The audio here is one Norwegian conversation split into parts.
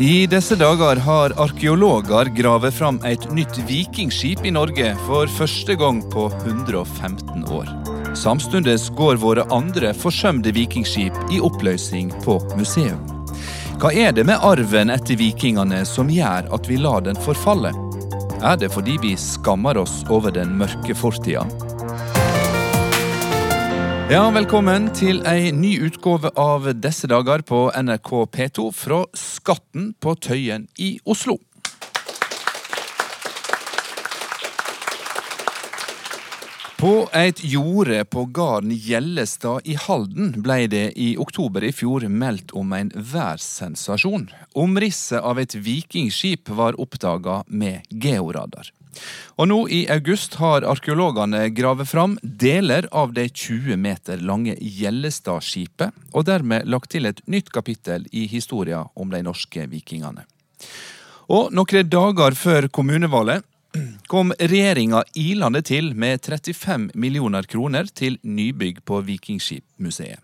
I disse dager har arkeologer gravet fram et nytt vikingskip i Norge for første gang på 115 år. Samtidig går våre andre forsømte vikingskip i oppløsning på museum. Hva er det med arven etter vikingene som gjør at vi lar den forfalle? Er det fordi vi skammer oss over den mørke fortida? Ja, velkommen til ei ny utgave av Disse dager på NRK P2 fra Skatten på Tøyen i Oslo. På et jorde på gården Gjellestad i Halden ble det i oktober i fjor meldt om en værsensasjon. Omrisset av et vikingskip var oppdaga med georadar. Og nå i august har arkeologene gravet fram deler av det 20 meter lange Gjellestadskipet, og dermed lagt til et nytt kapittel i historia om de norske vikingene. Og noen dager før kommunevalget kom regjeringa ilende til med 35 millioner kroner til nybygg på Vikingskipmuseet.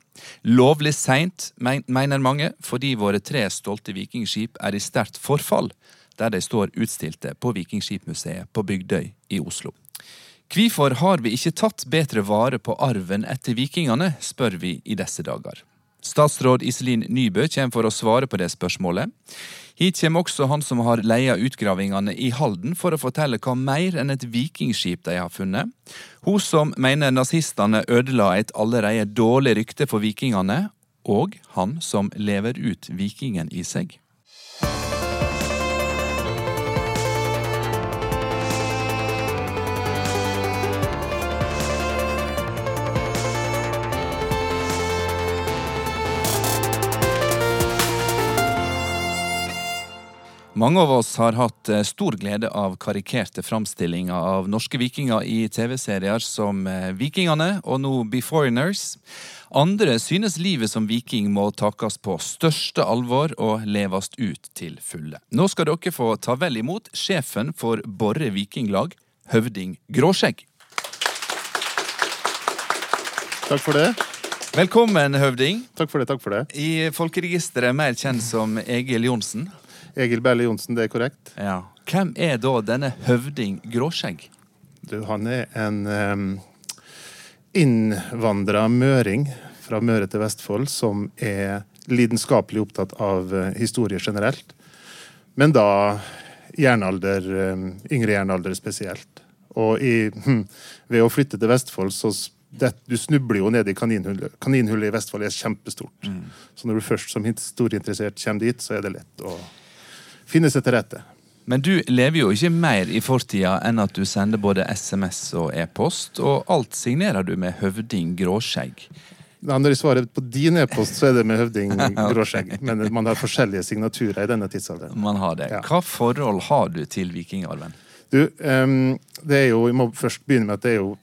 Lovlig seint, mener mange, fordi våre tre stolte vikingskip er i sterkt forfall, der de står utstilte på Vikingskipmuseet på Bygdøy i Oslo. Hvorfor har vi ikke tatt bedre vare på arven etter vikingene, spør vi i disse dager. Statsråd Iselin Nybø kommer for å svare på det spørsmålet. Hit kommer også han som har leia utgravingene i Halden for å fortelle hva mer enn et vikingskip de har funnet. Hun som mener nazistene ødela et allerede dårlig rykte for vikingene, og han som lever ut vikingen i seg. Mange av oss har hatt eh, stor glede av karikerte framstillinger av norske vikinger i TV-serier som eh, Vikingene og nå Beforeigners. Andre synes livet som viking må takes på største alvor og leves ut til fulle. Nå skal dere få ta vel imot sjefen for Borre vikinglag, høvding Gråskjegg. Takk for det. Velkommen, høvding. Takk for det, takk for det. I folkeregisteret mer kjent som Egil Johnsen. Egil Berle Johnsen, det er korrekt. Ja. Hvem er da denne høvding Gråskjegg? Du, han er en um, innvandra møring fra Møre til Vestfold som er lidenskapelig opptatt av uh, historie generelt. Men da jernalder, yngre jernalder spesielt. Og i, hm, ved å flytte til Vestfold, så det, du snubler jo ned i kaninhullet. Kaninhullet i Vestfold er kjempestort. Mm. Så når du først som historieinteressert kommer dit, så er det lett å finne seg til rette. Men du lever jo ikke mer i fortida enn at du sender både SMS og e-post, og alt signerer du med høvding Gråskjegg. Ja, når jeg svarer på din e-post, så er det med høvding Gråskjegg. Men man har forskjellige signaturer i denne tidsalderen. Man har det. Hva forhold har du til vikingarven? Du, det er jo, Jeg må først begynne med at det er jo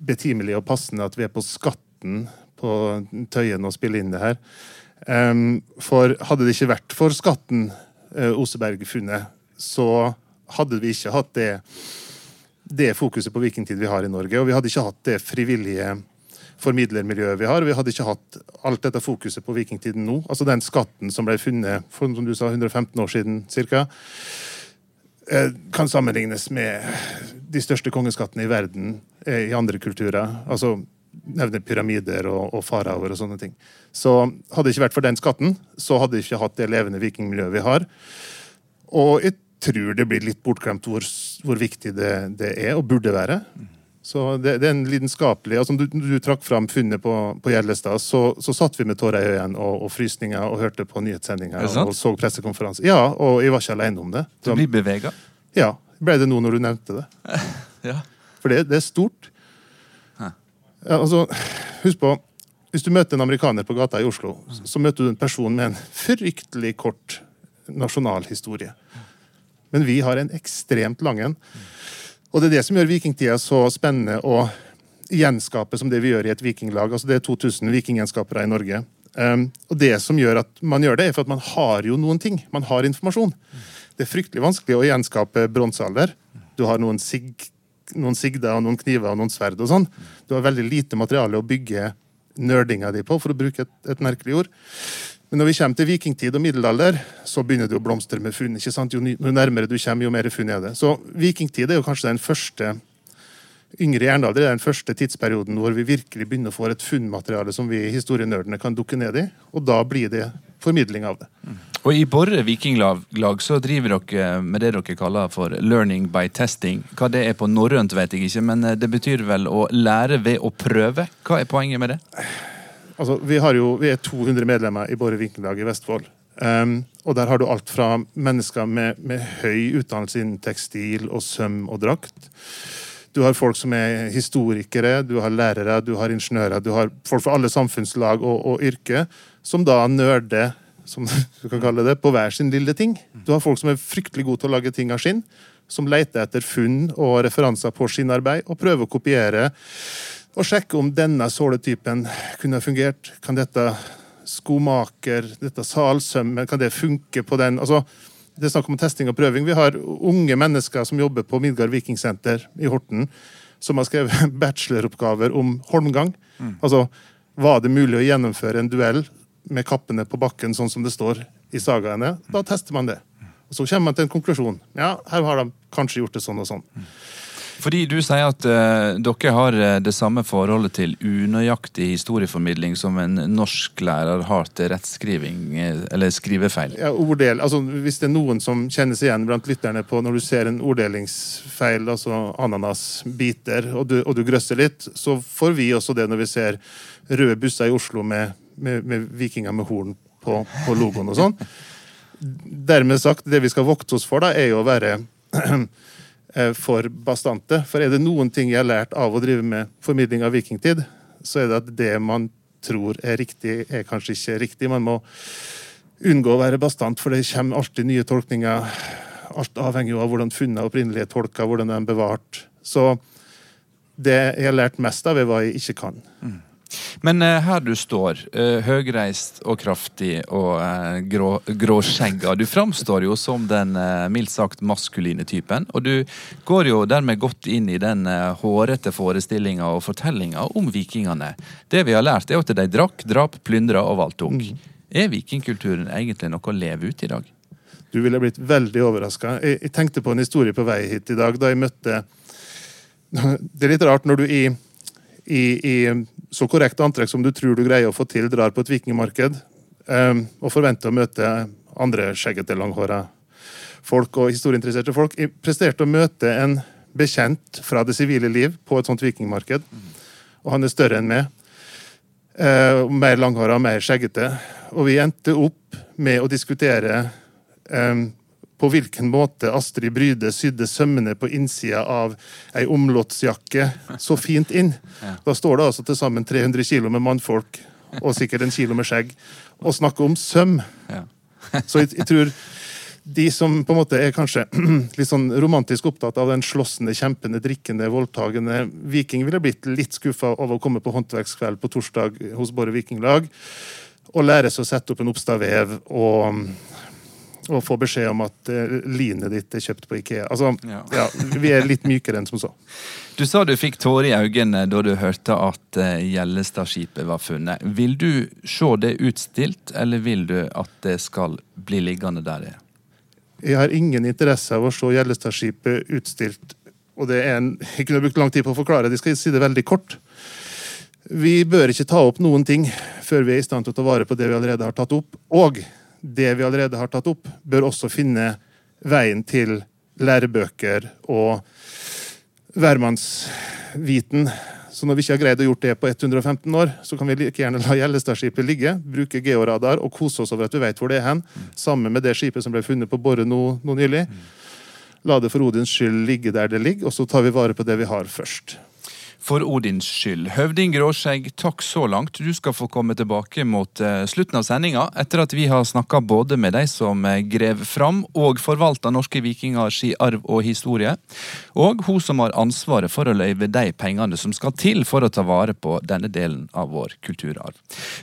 betimelig og passende at vi er på Skatten på Tøyen og spiller inn det her. For hadde det ikke vært for Skatten Oseberg-funnet, så hadde vi ikke hatt det, det fokuset på vikingtid vi har i Norge. Og vi hadde ikke hatt det frivillige formidlermiljøet vi har. Vi hadde ikke hatt alt dette fokuset på vikingtiden nå. Altså den skatten som ble funnet for som du sa, 115 år siden ca. Eh, kan sammenlignes med de største kongeskattene i verden eh, i andre kulturer. Altså nevner pyramider og, og faraoer og sånne ting. Så hadde det ikke vært for den skatten, så hadde vi ikke hatt det levende vikingmiljøet vi har. Og jeg tror det blir litt bortglemt hvor, hvor viktig det, det, er, og burde være. Så det, det er en lidenskapelig altså Du, du trakk fram funnet på, på Gjellestad, så, så satt vi med tårer i øynene og, og frysninger og hørte på nyhetssendinger og, og så pressekonferanse. Ja, og jeg var ikke alene om det. Du blir bevega? Ja. Ble det nå når du nevnte det. ja. For det, det er stort. Ja, altså, husk på, Hvis du møter en amerikaner på gata i Oslo, så møter du en person med en fryktelig kort nasjonalhistorie. Men vi har en ekstremt lang en. Og det er det som gjør vikingtida så spennende å gjenskape som det vi gjør i et vikinglag. Altså Det er 2000 vikinggjenskapere i Norge. Um, og det som gjør at man gjør det, er for at man har jo noen ting. Man har informasjon. Det er fryktelig vanskelig å gjenskape bronsealder. Du har noen sig noen sigder og noen kniver og noen sverd og sånn. Du har veldig lite materiale å bygge nerdinga di på, for å bruke et, et merkelig ord. Men når vi kommer til vikingtid og middelalder, så begynner det å blomstre med funn. ikke sant? Jo nærmere du kommer, jo mer funn er det. Så vikingtid er jo kanskje den første yngre jernalder er den første tidsperioden hvor vi virkelig begynner å få et funnmateriale som vi historienerdene kan dukke ned i. Og da blir det formidling av det. Og I Borre vikinglag så driver dere med det dere kaller for 'learning by testing'. Hva det er på norrønt, vet jeg ikke, men det betyr vel å lære ved å prøve. Hva er poenget med det? Altså, vi, jo, vi, er 200 medlemmer i Borre Vikinglag i Vestfold. Um, og der har du alt fra mennesker med, med høy utdannelse innen tekstil og søm og drakt. Du har folk som er historikere, du har lærere, du har ingeniører. Du har folk fra alle samfunnslag og, og yrke som da nerder som du kan kalle det, på hver sin lille ting. Du har folk som er fryktelig gode til å lage ting av skinn, som leter etter funn og referanser på skinnarbeid, og prøver å kopiere og sjekke om denne såletypen kunne fungert. Kan dette skomaker, dette salsømmen, kan det funke på den? Altså, det er snakk om testing og prøving. Vi har unge mennesker som jobber på Midgard Vikingsenter i Horten, som har skrevet bacheloroppgaver om holmgang. Mm. Altså, var det mulig å gjennomføre en duell med kappene på bakken, sånn som det står i sagaene? Da tester man det. Og Så kommer man til en konklusjon. Ja, her har de kanskje gjort det sånn og sånn. Fordi du sier at uh, dere har eh, det samme forholdet til unøyaktig historieformidling som en norsklærer har til rettskriving, eh, eller skrivefeil. Ja, orddel. Altså, hvis det er noen som kjennes igjen blant lytterne på når du ser en orddelingsfeil, altså ananasbiter, og du, og du grøsser litt, så får vi også det når vi ser røde busser i Oslo med, med, med vikinger med horn på, på logoen og sånn. Dermed sagt, det vi skal vokte oss for, da, er jo å være Eh, for bastante. For er det noen ting jeg har lært av å drive med formidling av vikingtid, så er det at det man tror er riktig, er kanskje ikke riktig. Man må unngå å være bastant, for det kommer alltid nye tolkninger. Alt avhenger jo av hvordan funnet opprinnelig er tolka, hvordan de er bevart. Så det jeg har lært mest av, er hva jeg ikke kan. Mm. Men uh, her du står, uh, høgreist og kraftig og uh, grå, gråskjegga. Du framstår jo som den uh, mildt sagt maskuline typen. Og du går jo dermed godt inn i den hårete forestillinga og fortellinga om vikingene. Det vi har lært, er at de drakk, drap, plyndra og voldtok. Mm. Er vikingkulturen egentlig noe å leve ut i dag? Du ville blitt veldig overraska. Jeg, jeg, tenkte på en historie på vei hit i dag, da jeg møtte Det er litt rart når du i, i, i så korrekt antrekk som du tror du greier å få til, drar på et vikingmarked um, og forventer å møte andre skjeggete, langhåra folk og historieinteresserte folk. Jeg presterte å møte en bekjent fra det sivile liv på et sånt vikingmarked. Og han er større enn meg. Uh, mer langhåra, mer skjeggete. Og vi endte opp med å diskutere um, på hvilken måte Astrid Bryde sydde sømmene på innsida av ei omlottsjakke så fint inn. Da står det altså til sammen 300 kilo med mannfolk og sikkert en kilo med skjegg og snakker om søm. Så jeg, jeg, tror de som på en måte er kanskje litt sånn romantisk opptatt av den slåssende, kjempende, drikkende, voldtagende viking, ville blitt litt skuffa over å komme på håndverkskveld på torsdag hos Borre Vikinglag og lære seg å sette opp en oppstavev og og få beskjed om at uh, linet ditt er kjøpt på Ikea. Altså, ja. ja. Vi er litt mykere enn som så. Du sa du fikk tårer i øynene da du hørte at uh, Gjellestadskipet var funnet. Vil du se det utstilt, eller vil du at det skal bli liggende der det er? Jeg har ingen interesse av å se Gjellestadskipet utstilt. Og det er en, Jeg kunne brukt lang tid på å forklare, jeg skal si det veldig kort. Vi bør ikke ta opp noen ting før vi er i stand til å ta vare på det vi allerede har tatt opp. Og det vi allerede har tatt opp, bør også finne veien til lærebøker og hvermannsviten. Så når vi ikke har greid å gjort det på 115 år, så kan vi like gjerne la Gjellestadskipet ligge, bruke georadar og kose oss over at vi vet hvor det er hen, sammen med det skipet som ble funnet på Borre nå, nå nylig. La det for Odins skyld ligge der det ligger, og så tar vi vare på det vi har først for Odins skyld. Høvding Gråskjegg, takk så langt. Du skal få komme tilbake mot uh, slutten av sendinga, etter at vi har snakka både med de som uh, grev fram og forvalta norske vikingers arv og historie, og hun som har ansvaret for å løyve de pengene som skal til for å ta vare på denne delen av vår kulturarv.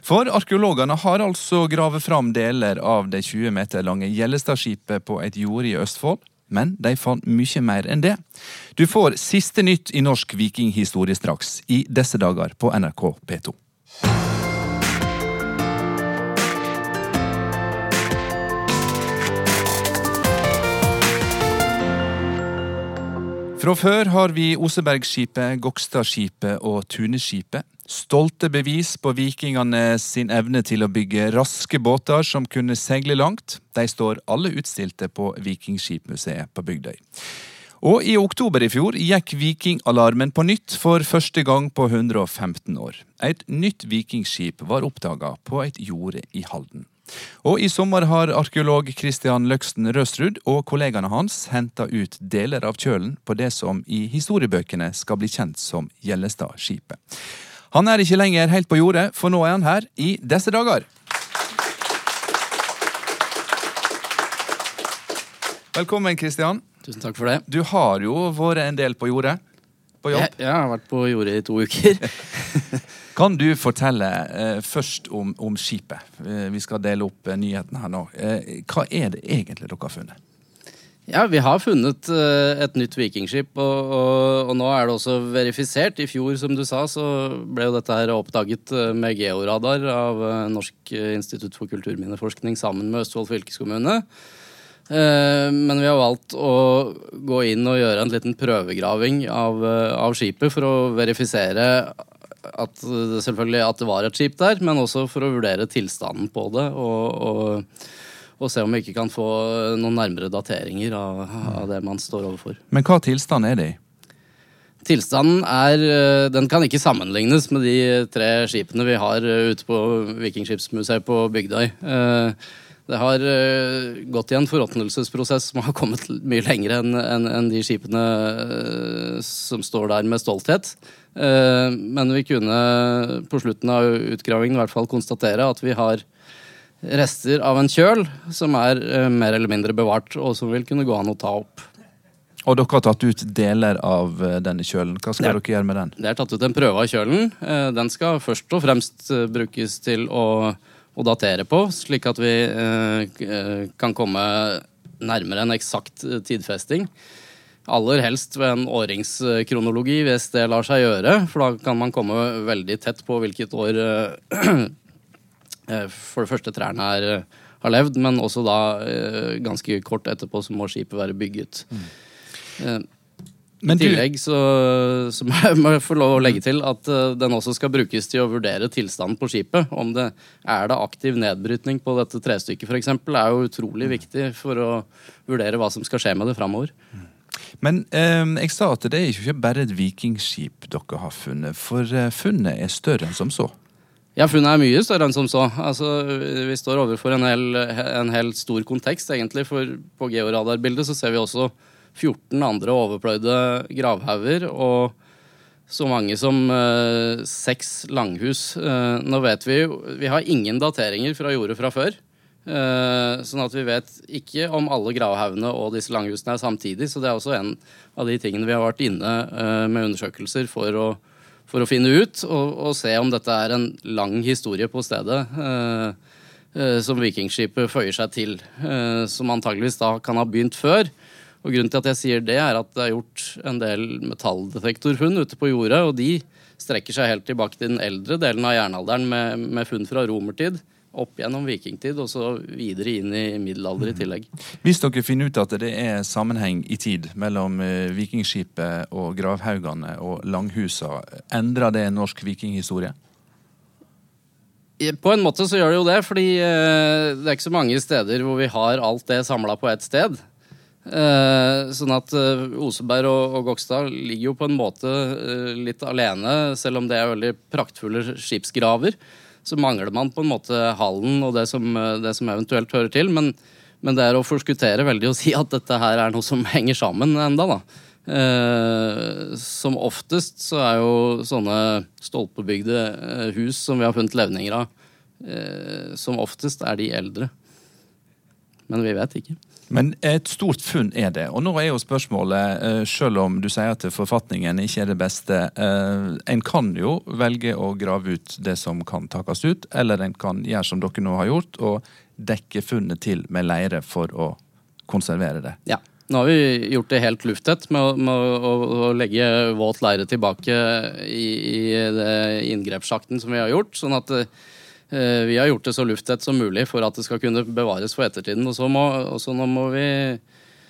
For arkeologene har altså gravet fram deler av det 20 meter lange Gjellestadskipet på et jorde i Østfold men de fant mye mer enn det. Du får siste nytt i norsk vikinghistorie straks, i disse dager på NRK P2. Fra før har vi Osebergskipet, Gokstadskipet og Tuneskipet. Stolte bevis på vikingene sin evne til å bygge raske båter som kunne seile langt. De står alle utstilte på Vikingskipmuseet på Bygdøy. Og i oktober i fjor gikk vikingalarmen på nytt for første gang på 115 år. Et nytt vikingskip var oppdaga på et jorde i Halden. Og i sommer har arkeolog Christian Løksten Røsrud og kollegaene hans henta ut deler av kjølen på det som i historiebøkene skal bli kjent som Gjellestadskipet. Han er ikke lenger helt på jordet, for nå er han her i disse dager. Velkommen, Christian. Tusen takk for det. Du har jo vært en del på jordet. På jobb. Jeg, jeg har vært på jordet i to uker. Kan du fortelle eh, først om, om skipet? Eh, vi skal dele opp eh, nyhetene her nå. Eh, hva er det egentlig dere har funnet? Ja, vi har funnet eh, et nytt vikingskip, og, og, og nå er det også verifisert. I fjor, som du sa, så ble jo dette her oppdaget med georadar av Norsk institutt for kulturminneforskning sammen med Østfold fylkeskommune. Eh, Men vi har valgt å gå inn og gjøre en liten prøvegraving av, eh, av skipet for å verifisere at det, selvfølgelig at det var et skip der, men også for å vurdere tilstanden på det. Og, og, og se om vi ikke kan få noen nærmere dateringer av, av det man står overfor. Men hva tilstand er det i? Tilstanden er eh, Den kan ikke sammenlignes med de tre skipene vi har eh, ute på Vikingskipsmuseet på Bygdøy. Det har eh, gått i en forråtnelsesprosess som har kommet mye lenger enn en, en de skipene eh, som står der med stolthet. Eh, Men vi kunne på slutten av utgravingen i hvert fall konstatere at vi har rester av en kjøl som er mer eller mindre bevart, og som vil kunne gå an å ta opp. Og dere har tatt ut deler av denne kjølen. Hva skal er, dere gjøre med den? Det er tatt ut en prøve av kjølen. Den skal først og fremst brukes til å, å datere på, slik at vi eh, eh, kan komme nærmere en eksakt eh, tidfesting. Aller helst ved en årringskronologi, hvis det lar seg gjøre. For da kan man komme veldig tett på hvilket år eh, for det første trærne er, har levd, men også da eh, ganske kort etterpå så må skipet være bygget. Men i tillegg så, så må jeg- få lov å legge til at eh, den også skal brukes til å vurdere tilstanden på skipet. Om det er det aktiv nedbrytning på dette trestykket f.eks., er jo utrolig viktig for å vurdere hva som skal skje med det framover. Men eh, jeg sa at det er ikke bare et vikingskip dere har funnet, for eh, funnet er større enn som så. Ja, funnet er mye større enn som så. Altså, vi står overfor en hel, en hel stor kontekst, egentlig. For på georadarbildet så ser vi også 14 andre overpløyde gravhauger og så mange som eh, seks langhus. Eh, nå vet vi Vi har ingen dateringer fra jordet fra før. Eh, sånn at vi vet ikke om alle gravhaugene og disse langhusene er samtidig. Så det er også en av de tingene vi har vært inne eh, med undersøkelser for å, for å finne ut og, og se om dette er en lang historie på stedet. eh, eh, som Vikingskipet føyer seg til. som antageligvis da kan ha begynt før. Og Grunnen til at jeg sier det, er at det er gjort en del metalldetektorfunn ute på jordet. Og de strekker seg helt tilbake til den eldre delen av jernalderen med, med funn fra romertid. Opp gjennom vikingtid og så videre inn i middelalder i tillegg. Hvis dere finner ut at det er sammenheng i tid mellom eh, vikingskipet og gravhaugene og langhusa, endrer det norsk vikinghistorie? På en måte så gjør det jo det, fordi eh, det er ikke så mange steder hvor vi har alt det samla på ett sted. Eh, sånn at eh, Oseberg og, og Gokstad ligger jo på en måte eh, litt alene, selv om det er veldig praktfulle skipsgraver. Så mangler man på en måte hallen og det som, det som eventuelt hører til. Men, men det er å forskuttere veldig å si at dette her er noe som henger sammen enda da. Som oftest så er jo sånne stolpebygde hus som vi har funnet levninger av, som oftest er de eldre. Men vi vet ikke. Men et stort funn er det. Og nå er jo spørsmålet, eh, selv om du sier at forfatningen ikke er det beste, eh, en kan jo velge å grave ut det som kan takes ut, eller en kan gjøre som dere nå har gjort, og dekke funnet til med leire for å konservere det. Ja. Nå har vi gjort det helt lufttett med, å- med å, å, legge våt leire tilbake i, i inngrepssjakten som vi har gjort. Sånn at eh, vi har gjort det så lufttett som mulig for at det skal kunne bevares for ettertiden. Og så, må, også nå må vi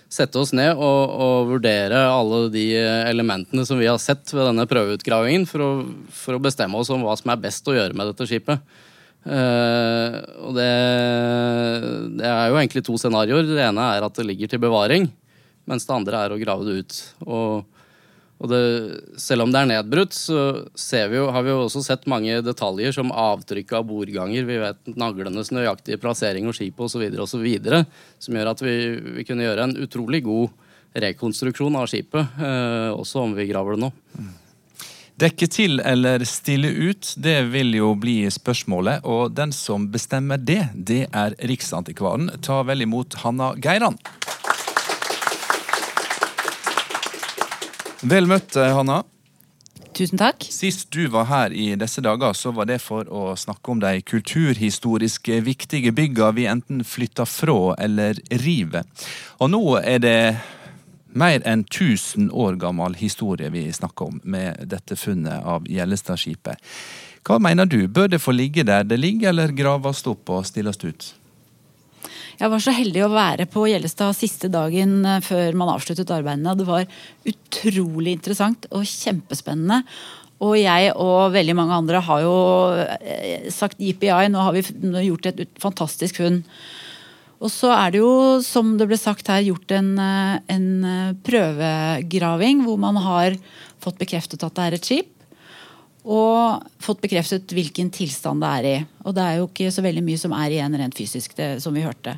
sette oss ned og, og, vurdere alle de elementene som vi har sett ved denne prøveutgravingen, for å, for å, bestemme oss om hva som er best å gjøre med dette skipet. Uh, og det, det, er jo egentlig to scenarioer. Det ene er at det ligger til bevaring, mens det andre er å grave det ut. Og og det, selv om det er nedbrutt, så vi jo, har vi jo også sett mange detaljer som avtrykk av bordganger. Vi vet naglenes nøyaktige plassering og skipet osv. osv. Som gjør at vi, vi, kunne gjøre en utrolig god rekonstruksjon av skipet, eh, også om vi graver det nå. Dekke til eller stille ut, det vil jo bli spørsmålet. Og den som bestemmer det, det er Riksantikvaren. Ta vel imot Hanna Geiran. Vel møtt, eh, Hanna. Tusen takk. Sist du var her i disse dager, så var det for å snakke om de kulturhistoriske viktige bygga vi enten flytta fra eller river. Og nå er det mer enn 1000 år gammel historie vi snakker om med dette funnet av Gjellestadskipet. Hva mener du, bør det få ligge der det ligger, eller graves opp og stilles ut? Jeg var så heldig å være på Gjellestad siste dagen eh, før man avsluttet arbeidene. Det var utrolig interessant og kjempespennende. Og jeg og veldig mange andre har jo eh, sagt JPI, nå har vi gjort et fantastisk funn. Og så er det jo, som det ble sagt her, gjort en, eh, en prøvegraving hvor man har fått bekreftet at det er et skip og fått bekreftet hvilken tilstand det er i. Og det er jo ikke så veldig mye som er igjen rent fysisk, det, som vi hørte.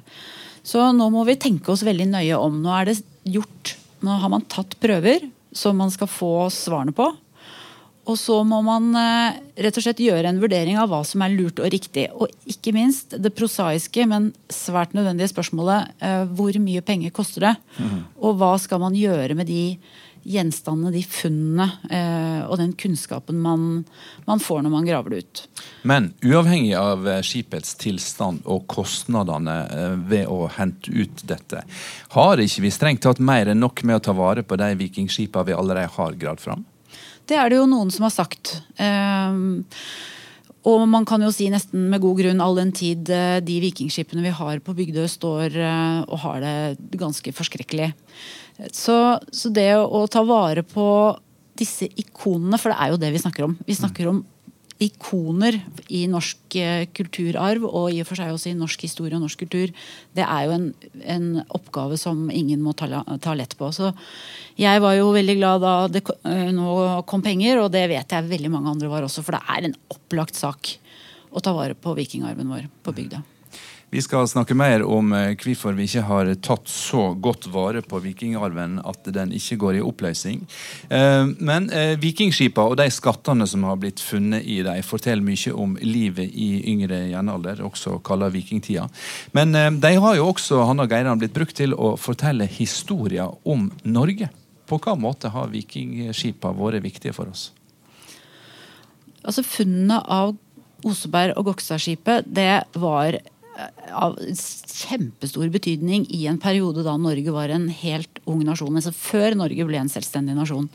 Så nå må vi tenke oss veldig nøye om. Nå er det gjort Nå har man tatt prøver som man skal få svarene på. Og så må man eh, rett og slett gjøre en vurdering av hva som er lurt og riktig. Og ikke minst det prosaiske, men svært nødvendige spørsmålet eh, hvor mye penger koster det? Mm. Og hva skal man gjøre med de gjenstandene, de funnene eh, og den kunnskapen man, man, får når man graver det ut. Men uavhengig av eh, skipets tilstand og kostnadene eh, ved å hente ut dette, har ikke vi strengt tatt mer enn nok med å ta vare på de vikingskipene vi allerede har gravd fram? Det er det jo noen som har sagt. Eh, og man kan jo si nesten med god grunn all den tid de vikingskipene vi har på Bygdøy står og har det ganske forskrekkelig. Så, så, det å, ta vare på disse ikonene, for det er jo det vi snakker om. Vi snakker om ikoner i norsk eh, kulturarv, og i og for seg også i norsk historie og norsk kultur, det er jo en, en oppgave som ingen må ta, ta, lett på. Så jeg var jo veldig glad da det eh, nå kom penger, og det vet jeg veldig mange andre var også, for det er en opplagt sak å ta vare på vikingarven vår på bygda. Vi skal snakke mer om eh, hvorfor vi ikke har tatt så godt vare på vikingarven at den ikke går i oppløsning. Eh, men eh, vikingskipa og de skattene som har blitt funnet i dem, forteller mye om livet i yngre jernalder, også kalt vikingtida. Men de har jo også Hanna Geiran, blitt brukt til å fortelle historier om Norge. På hva måte har vikingskipa vært viktige for oss? Altså Funnene av Oseberg- og Gokstadskipet det var av kjempestor betydning i en periode da Norge var en helt ung nasjon. Altså før Norge ble en selvstendig nasjon.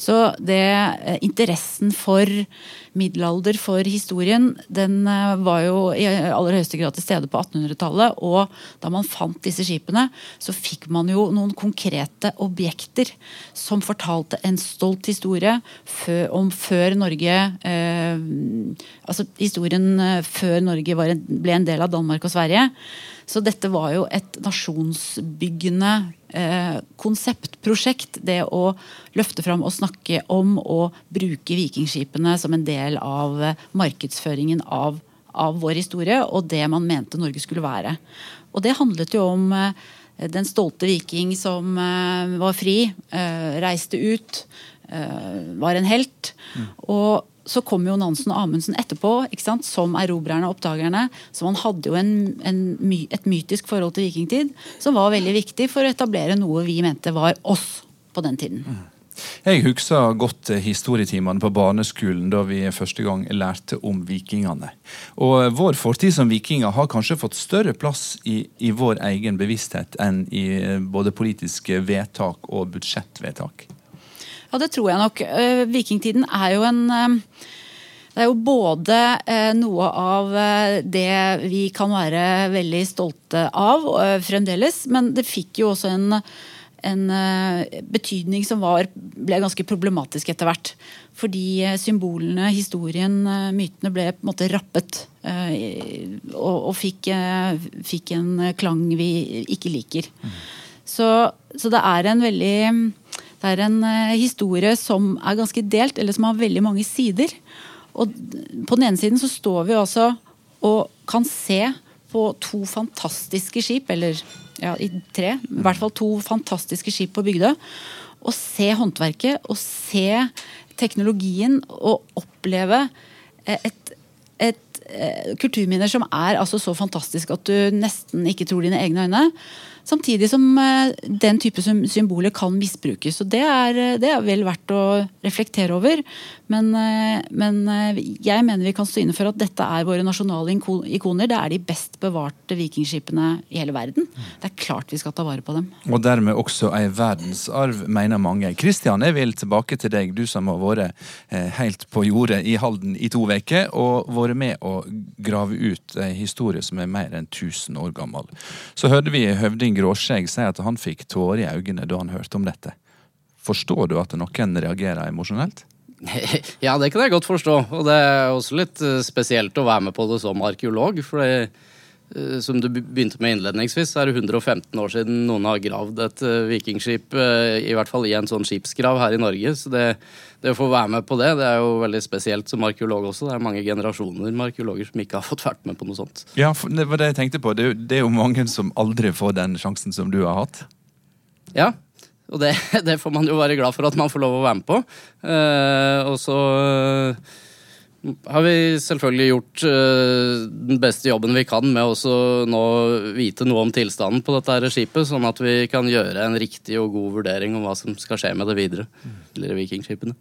Så det, eh, interessen for middelalder, for historien, den eh, var jo i aller høyeste grad til stede på 1800-tallet. Og da man fant disse skipene, så fikk man jo noen konkrete objekter som fortalte en stolt historie om før Norge eh, Altså historien før Norge ble en del av Danmark og Sverige. Så dette var jo et nasjonsbyggende eh, konseptprosjekt. Det å løfte fram og snakke om og bruke vikingskipene som en del av eh, markedsføringen av, av, vår historie og det man mente Norge skulle være. Og det handlet jo om eh, den stolte viking som eh, var fri, eh, reiste ut, eh, var en helt. Mm. Og så kom jo Nansen og Amundsen etterpå som erobrerne og oppdagerne. Så man hadde jo en, en, et mytisk forhold til vikingtid som var veldig viktig for å etablere noe vi mente var oss på den tiden. Mm. Jeg husker godt historietimene på barneskolen da vi første gang lærte om vikingene. Og Vår fortid som vikinger har kanskje fått større plass i, i vår egen bevissthet enn i både politiske vedtak og budsjettvedtak. Ja, det tror jeg nok. Uh, vikingtiden er jo en uh, Det er jo både eh, noe av eh, det vi kan være veldig stolte av eh, fremdeles, men det fikk jo også en, en eh, betydning som var, ble ganske problematisk etter hvert. Fordi eh, symbolene, historien, eh, mytene ble på en måte rappet. eh, og og fikk, eh, fikk en klang vi ikke liker. Så, så det er en veldig det er en eh, historie som er ganske delt, eller som har veldig mange sider. Og på den ene siden så står vi altså og kan se på to fantastiske skip, eller ja, i tre, i hvert fall to fantastiske skip på Bygdøy. Og se håndverket, og se teknologien, og oppleve eh, et, et eh, kulturminner som er altså så fantastisk at du nesten ikke tror dine egne øyne. Samtidig som eh, den type symboler kan misbrukes. og det er, eh, det er vel verdt å reflektere over. Men, eh, men jeg mener vi kan stå inne for at dette er våre nasjonale ikoner. Det er de best bevarte vikingskipene i hele verden. Det er klart vi skal ta vare på dem. Og dermed også ei verdensarv, mener mange. Kristian, jeg vil tilbake til deg, du som har vært helt på jordet i Halden i to uker, og vært med å grave ut ei historie som er mer enn 1000 år gammel. Så hørte vi høvding Gråskjegg sier at han fikk tårer i øynene da han hørte om dette. Forstår du at noen reagerer emosjonelt? Ja, det kan jeg godt forstå. Og det er også litt eh, spesielt å være med på det som arkeolog. For det, som du begynte med innledningsvis, så er det 115 år siden noen har gravd et eh, vikingskip, eh, i hvert fall i en sånn skipsgrav her i Norge. Så det, det å få være med på det, det er jo veldig spesielt som arkeolog også. Det er mange generasjoner med arkeologer som ikke har fått vært med på noe sånt. Ja, det var det jeg tenkte på. Det er, jo, det er jo mange som aldri får den sjansen som du har hatt. Ja, og det, det får man jo være glad for at man får lov å være med på. Eh, og så eh, har vi selvfølgelig gjort uh, den beste jobben vi kan med å nå vite noe om tilstanden på dette her skipet, sånn at vi kan gjøre en riktig og god vurdering om hva som skal skje med det videre. Eller vikingskipene.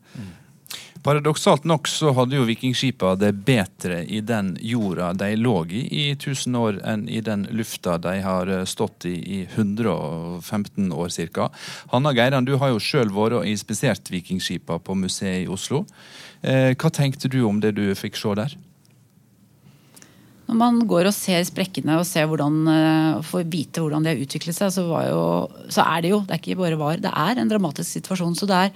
Paradoksalt nok så hadde jo vikingskipa det bedre i den jorda de lå i i 1000 år, enn i den lufta de har eh, stått i i 115 år ca. Hanna Geiran, du har jo sjøl vært og inspisert vikingskipa på museet i Oslo. Eh, hva tenkte du om det du fikk se der? Når man går og ser sprekkene og ser hvordan, eh, får vite hvordan de har utviklet seg, så, jo, så er det jo Det er ikke bare var, det er en dramatisk situasjon. Så det er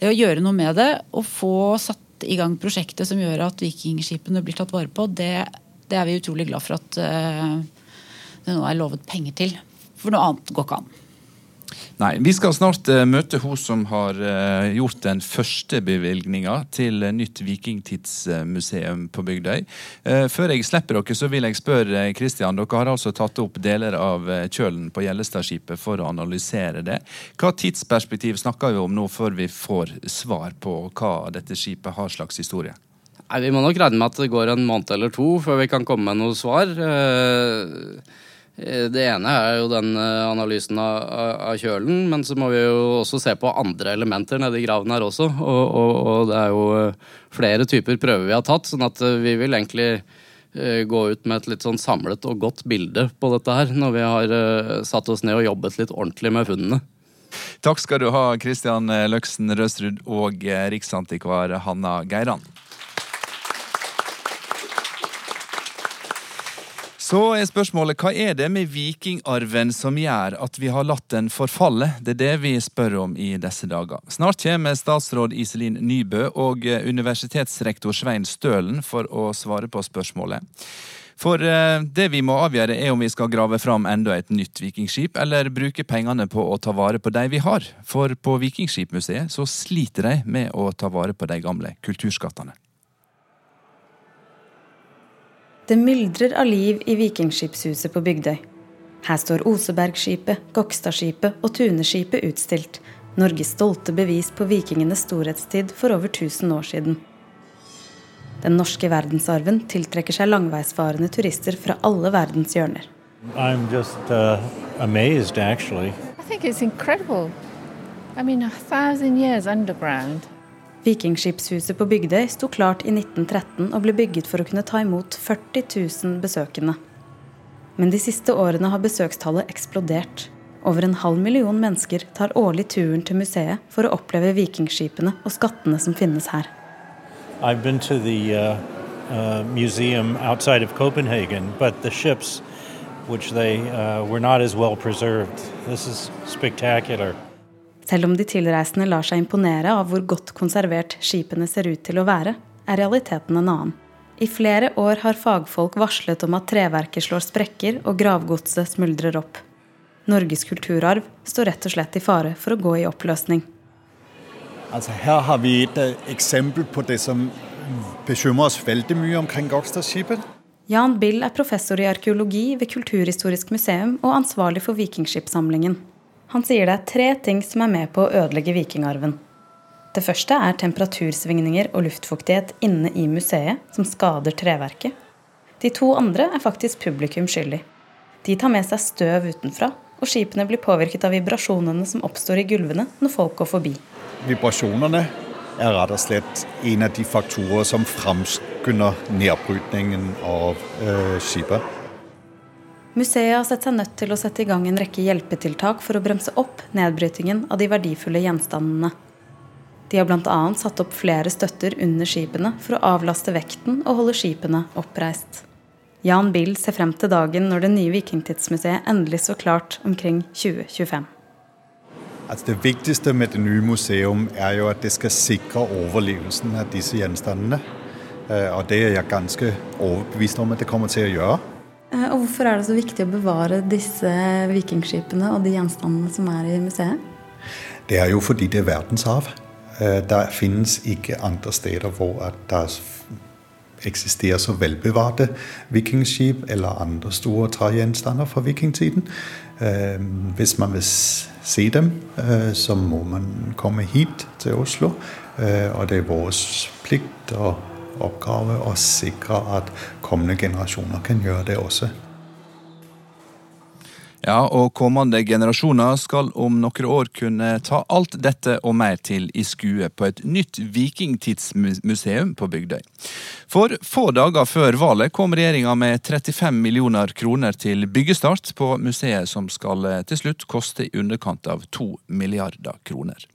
det å gjøre noe med det og få satt i gang prosjektet som gjør at vikingskipene blir tatt vare på, det, det er vi utrolig glad for at eh, det nå er lovet penger til. For noe annet går ikke an. Nei, Vi skal snart uh, møte hun som har uh, gjort den første bevilgninga til uh, nytt vikingtidsmuseum på Bygdøy. Før jeg slipper dere, så vil jeg spørre Kristian. Dere har altså tatt opp deler av kjølen på Gjellestadskipet for å analysere det. Hva tidsperspektiv snakker vi om nå før vi får svar på hva dette skipet har slags historie? Nei, Vi må nok regne med at det går en måned eller to før vi kan komme med noe svar. Eh, Det ene er jo den eh, analysen av, av- kjølen, men så må vi jo også se på andre elementer nedi graven her også. Og, og, og det er jo eh, flere typer prøver vi har tatt, sånn at eh, vi vil egentlig eh, gå ut med et litt sånn samlet og godt bilde på dette her, når vi har eh, satt oss ned og jobbet litt ordentlig med funnene. Takk skal du ha, Kristian Løksen Røsrud og eh, riksantikvar Hanna Geiran. Så er spørsmålet hva er det med vikingarven som gjør at vi har latt den forfalle? Det er det vi spør om i disse dager. Snart kommer statsråd Iselin Nybø og eh, universitetsrektor Svein Stølen for å svare på spørsmålet. For eh, det vi må avgjøre er om vi skal grave fram enda et nytt vikingskip, eller bruke pengene på å ta vare på de vi har. For på Vikingskipmuseet så sliter de med å ta vare på de gamle kulturskattene. Det myldrer av liv i Vikingskipshuset på Bygdøy. Her står Osebergskipet, Gokstadskipet og Tuneskipet utstilt. Norges stolte bevis på vikingenes storhetstid for over 1000 år siden. Den norske verdensarven tiltrekker seg langveisfarende turister fra alle verdens hjørner. I'm just uh, amazed, actually. I think it's incredible. I mean, a thousand years underground. Vikingskipshuset på Bygdøy sto klart i 1913 og ble bygget for å kunne ta imot 40 000 besøkende. Men de siste årene har besøkstallet eksplodert. Over en halv million mennesker tar årlig turen til museet for å oppleve vikingskipene og skattene som finnes her. I've been to the uh, uh, museum outside of Copenhagen, but the ships, which they uh, were not as well preserved. This is spectacular. Selv om de tilreisende lar seg imponere av hvor godt konservert skipene ser ut til å være, er realiteten en annen. I flere år har fagfolk varslet om at treverket slår sprekker og gravgodset smuldrer opp. Norges kulturarv står rett og slett i fare for å gå i oppløsning. Altså her har vi et uh, eksempel på det som bekymrer oss veldig mye omkring Gokstadskipet. Jan Bill er professor i arkeologi ved Kulturhistorisk museum og ansvarlig for Vikingskipssamlingen. Han sier det er tre ting som er med på å ødelegge vikingarven. Det første er temperatursvingninger og luftfuktighet inne i museet, som skader treverket. De to andre er faktisk publikum skyldig. De tar med seg støv utenfra, og skipene blir påvirket av vibrasjonene som oppstår i gulvene når folk går forbi. Vibrasjonene er rett og slett en av de faktorer som framskynder nedbrytningen av eh, skipet. Museet har sett seg nødt til å sette i gang en rekke hjelpetiltak for å bremse opp nedbrytingen av de verdifulle gjenstandene. De har bl.a. satt opp flere støtter under skipene for å avlaste vekten og holde skipene oppreist. Jan Bill ser frem til dagen når det nye Vikingtidsmuseet endelig står klart omkring 2025. Altså det viktigste med det nye museum er jo at det skal sikre overlevelsen av disse gjenstandene. Eh, og det er jeg ganske overbevist om at det kommer til å gjøre. Eh, og Hvorfor er det så viktig å bevare disse vikingskipene og de gjenstandene som er i museet? Det er jo fordi det er verdenshav. Eh, der finnes ikke andre steder hvor det eksisterer så velbevarte vikingskip eller andre store tregjenstander fra vikingtiden. Eh, hvis man vil se dem, så må man komme hit til Oslo. Og det er vår plikt og oppgave å sikre at kommende generasjoner kan gjøre det også. Ja, og kommende generasjoner skal om noen år kunne ta alt dette og mer til i skue på et nytt vikingtidsmuseum på Bygdøy. For få dager før valget kom regjeringa med 35 millioner kroner til byggestart på museet, som skal til slutt koste i underkant av to milliarder kroner.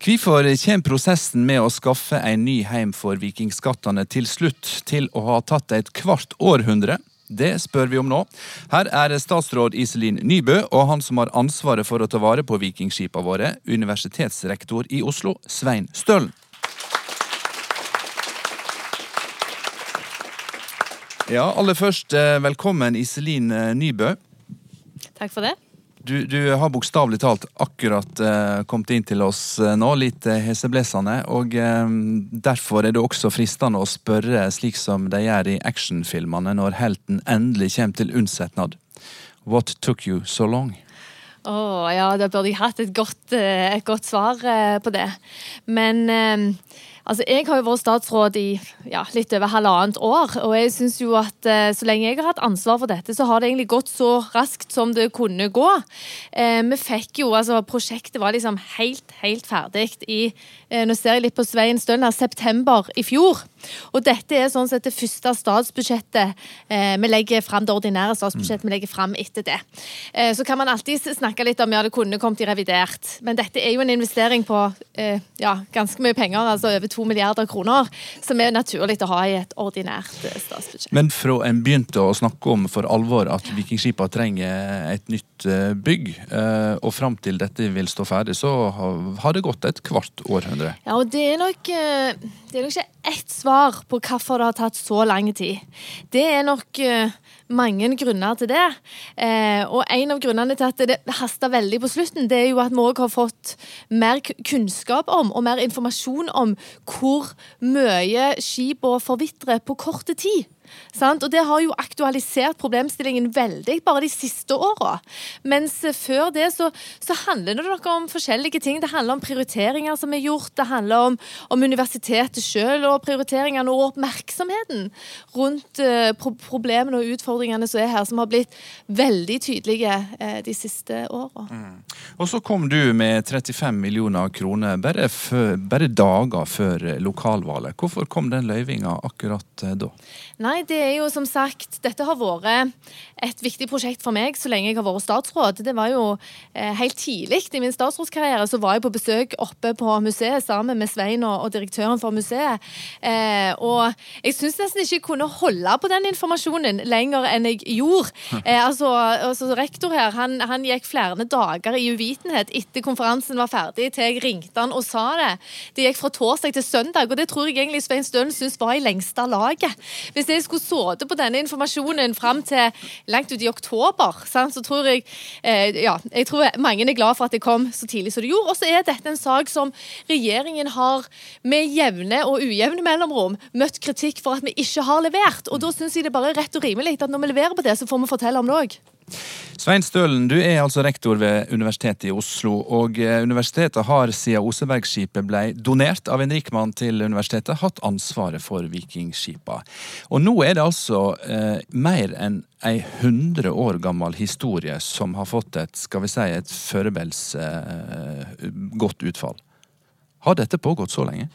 Hvorfor kommer prosessen med å skaffe en ny heim for vikingskattene til slutt til å ha tatt et kvart århundre? Det spør vi om nå. Her er statsråd Iselin Nybø og han som har ansvaret for å ta vare på vikingskipa våre, universitetsrektor i Oslo, Svein Stølen. Ja, aller først, eh, velkommen Iselin eh, Nybø. Takk for det. Du, du har bokstavelig talt akkurat eh, kommet inn til oss uh, nå, litt uh, heseblesende. Og derfor er det også fristende å spørre slik som de gjør i actionfilmene når helten endelig kommer til unnsetnad. What took you so long? Å oh, ja, da burde jeg hatt et godt, et godt svar på det. Men Altså, Jeg har jo vært statsråd i ja, litt over halvannet år, og jeg synes jo at eh, så lenge jeg har hatt ansvar for dette, så har det egentlig gått så raskt som det kunne gå. Eh, vi fikk jo, altså Prosjektet var liksom helt, helt ferdig i eh, nå ser jeg litt på Svein Stølen her, september i fjor. Og dette er sånn sett det første statsbudsjettet eh, vi legger fram, det ordinære statsbudsjettet vi legger fram etter det. Eh, så kan man alltid snakke litt om ja, det kunne kommet i revidert, men dette er jo en investering på eh, ja, ganske mye penger, altså over to milliarder kroner, som er naturlig å ha i et ordinært eh, statsbudsjett. Men fra en begynte å snakke om for alvor at vikingskipa trenger et nytt eh, bygg, eh, og fram til dette vil stå ferdig, så har det gått et kvart århundre? Ja, og det er nok, det er nok ikke ett svar på hvorfor det har tatt så lang tid. Det er nok mange grunner til det. Eh, og en av grunnene til at det hasta veldig på slutten, det er jo at vi òg har fått mer kunnskap om og mer informasjon om hvor mye skipene forvitrer på korte tid. Sant? Og det har jo aktualisert problemstillingen veldig bare de siste åra. Mens før det så, så, handler det nok om forskjellige ting. Det handler om prioriteringer som er gjort, det handler om, om universitetet sjøl og prioriteringene og oppmerksomheten rundt uh, pro problemene og utfordringene som er her, som har blitt veldig tydelige uh, de siste åra. Mm. Og så kom du med 35 millioner kroner bare, før, bare dager før lokalvalget. Hvorfor kom den løyvinga akkurat uh, da? Nei, Nei, det er jo som sagt Dette har vært et viktig prosjekt for meg så lenge jeg har vært statsråd. Det var jo eh, Helt tidlig i min statsrådskarriere så var jeg på besøk oppe på museet sammen med Svein og, og direktøren for museet. Eh, og jeg syns nesten ikke jeg kunne holde på den informasjonen lenger enn jeg gjorde. Eh, altså, altså, Rektor her han, han gikk flere dager i uvitenhet etter konferansen var ferdig, til jeg ringte han og sa det. Det gikk fra torsdag til søndag, og det tror jeg egentlig Svein Stølen syns var i lengste laget. Hvis jeg skulle sittet på denne informasjonen fram til langt ut i oktober, sant, så tror jeg eh, ja, jeg tror mange er glad for at det kom så tidlig som det gjorde. Og så er dette en sak som regjeringen har med jevne og ujevne mellomrom møtt kritikk for at vi ikke har levert. Og da syns jeg det bare er rett og rimelig at når vi leverer på det, så får vi fortelle om det òg. Svein Stølen, du er altså rektor ved Universitetet i Oslo. og eh, Universitetet har siden Osebergskipet ble donert av en rikmann til universitetet, hatt ansvaret for vikingskipa. Og nå er det altså eh, mer enn ei hundre år gammel historie som har fått et skal vi si, et førebels eh, godt utfall. Har dette pågått så lenge?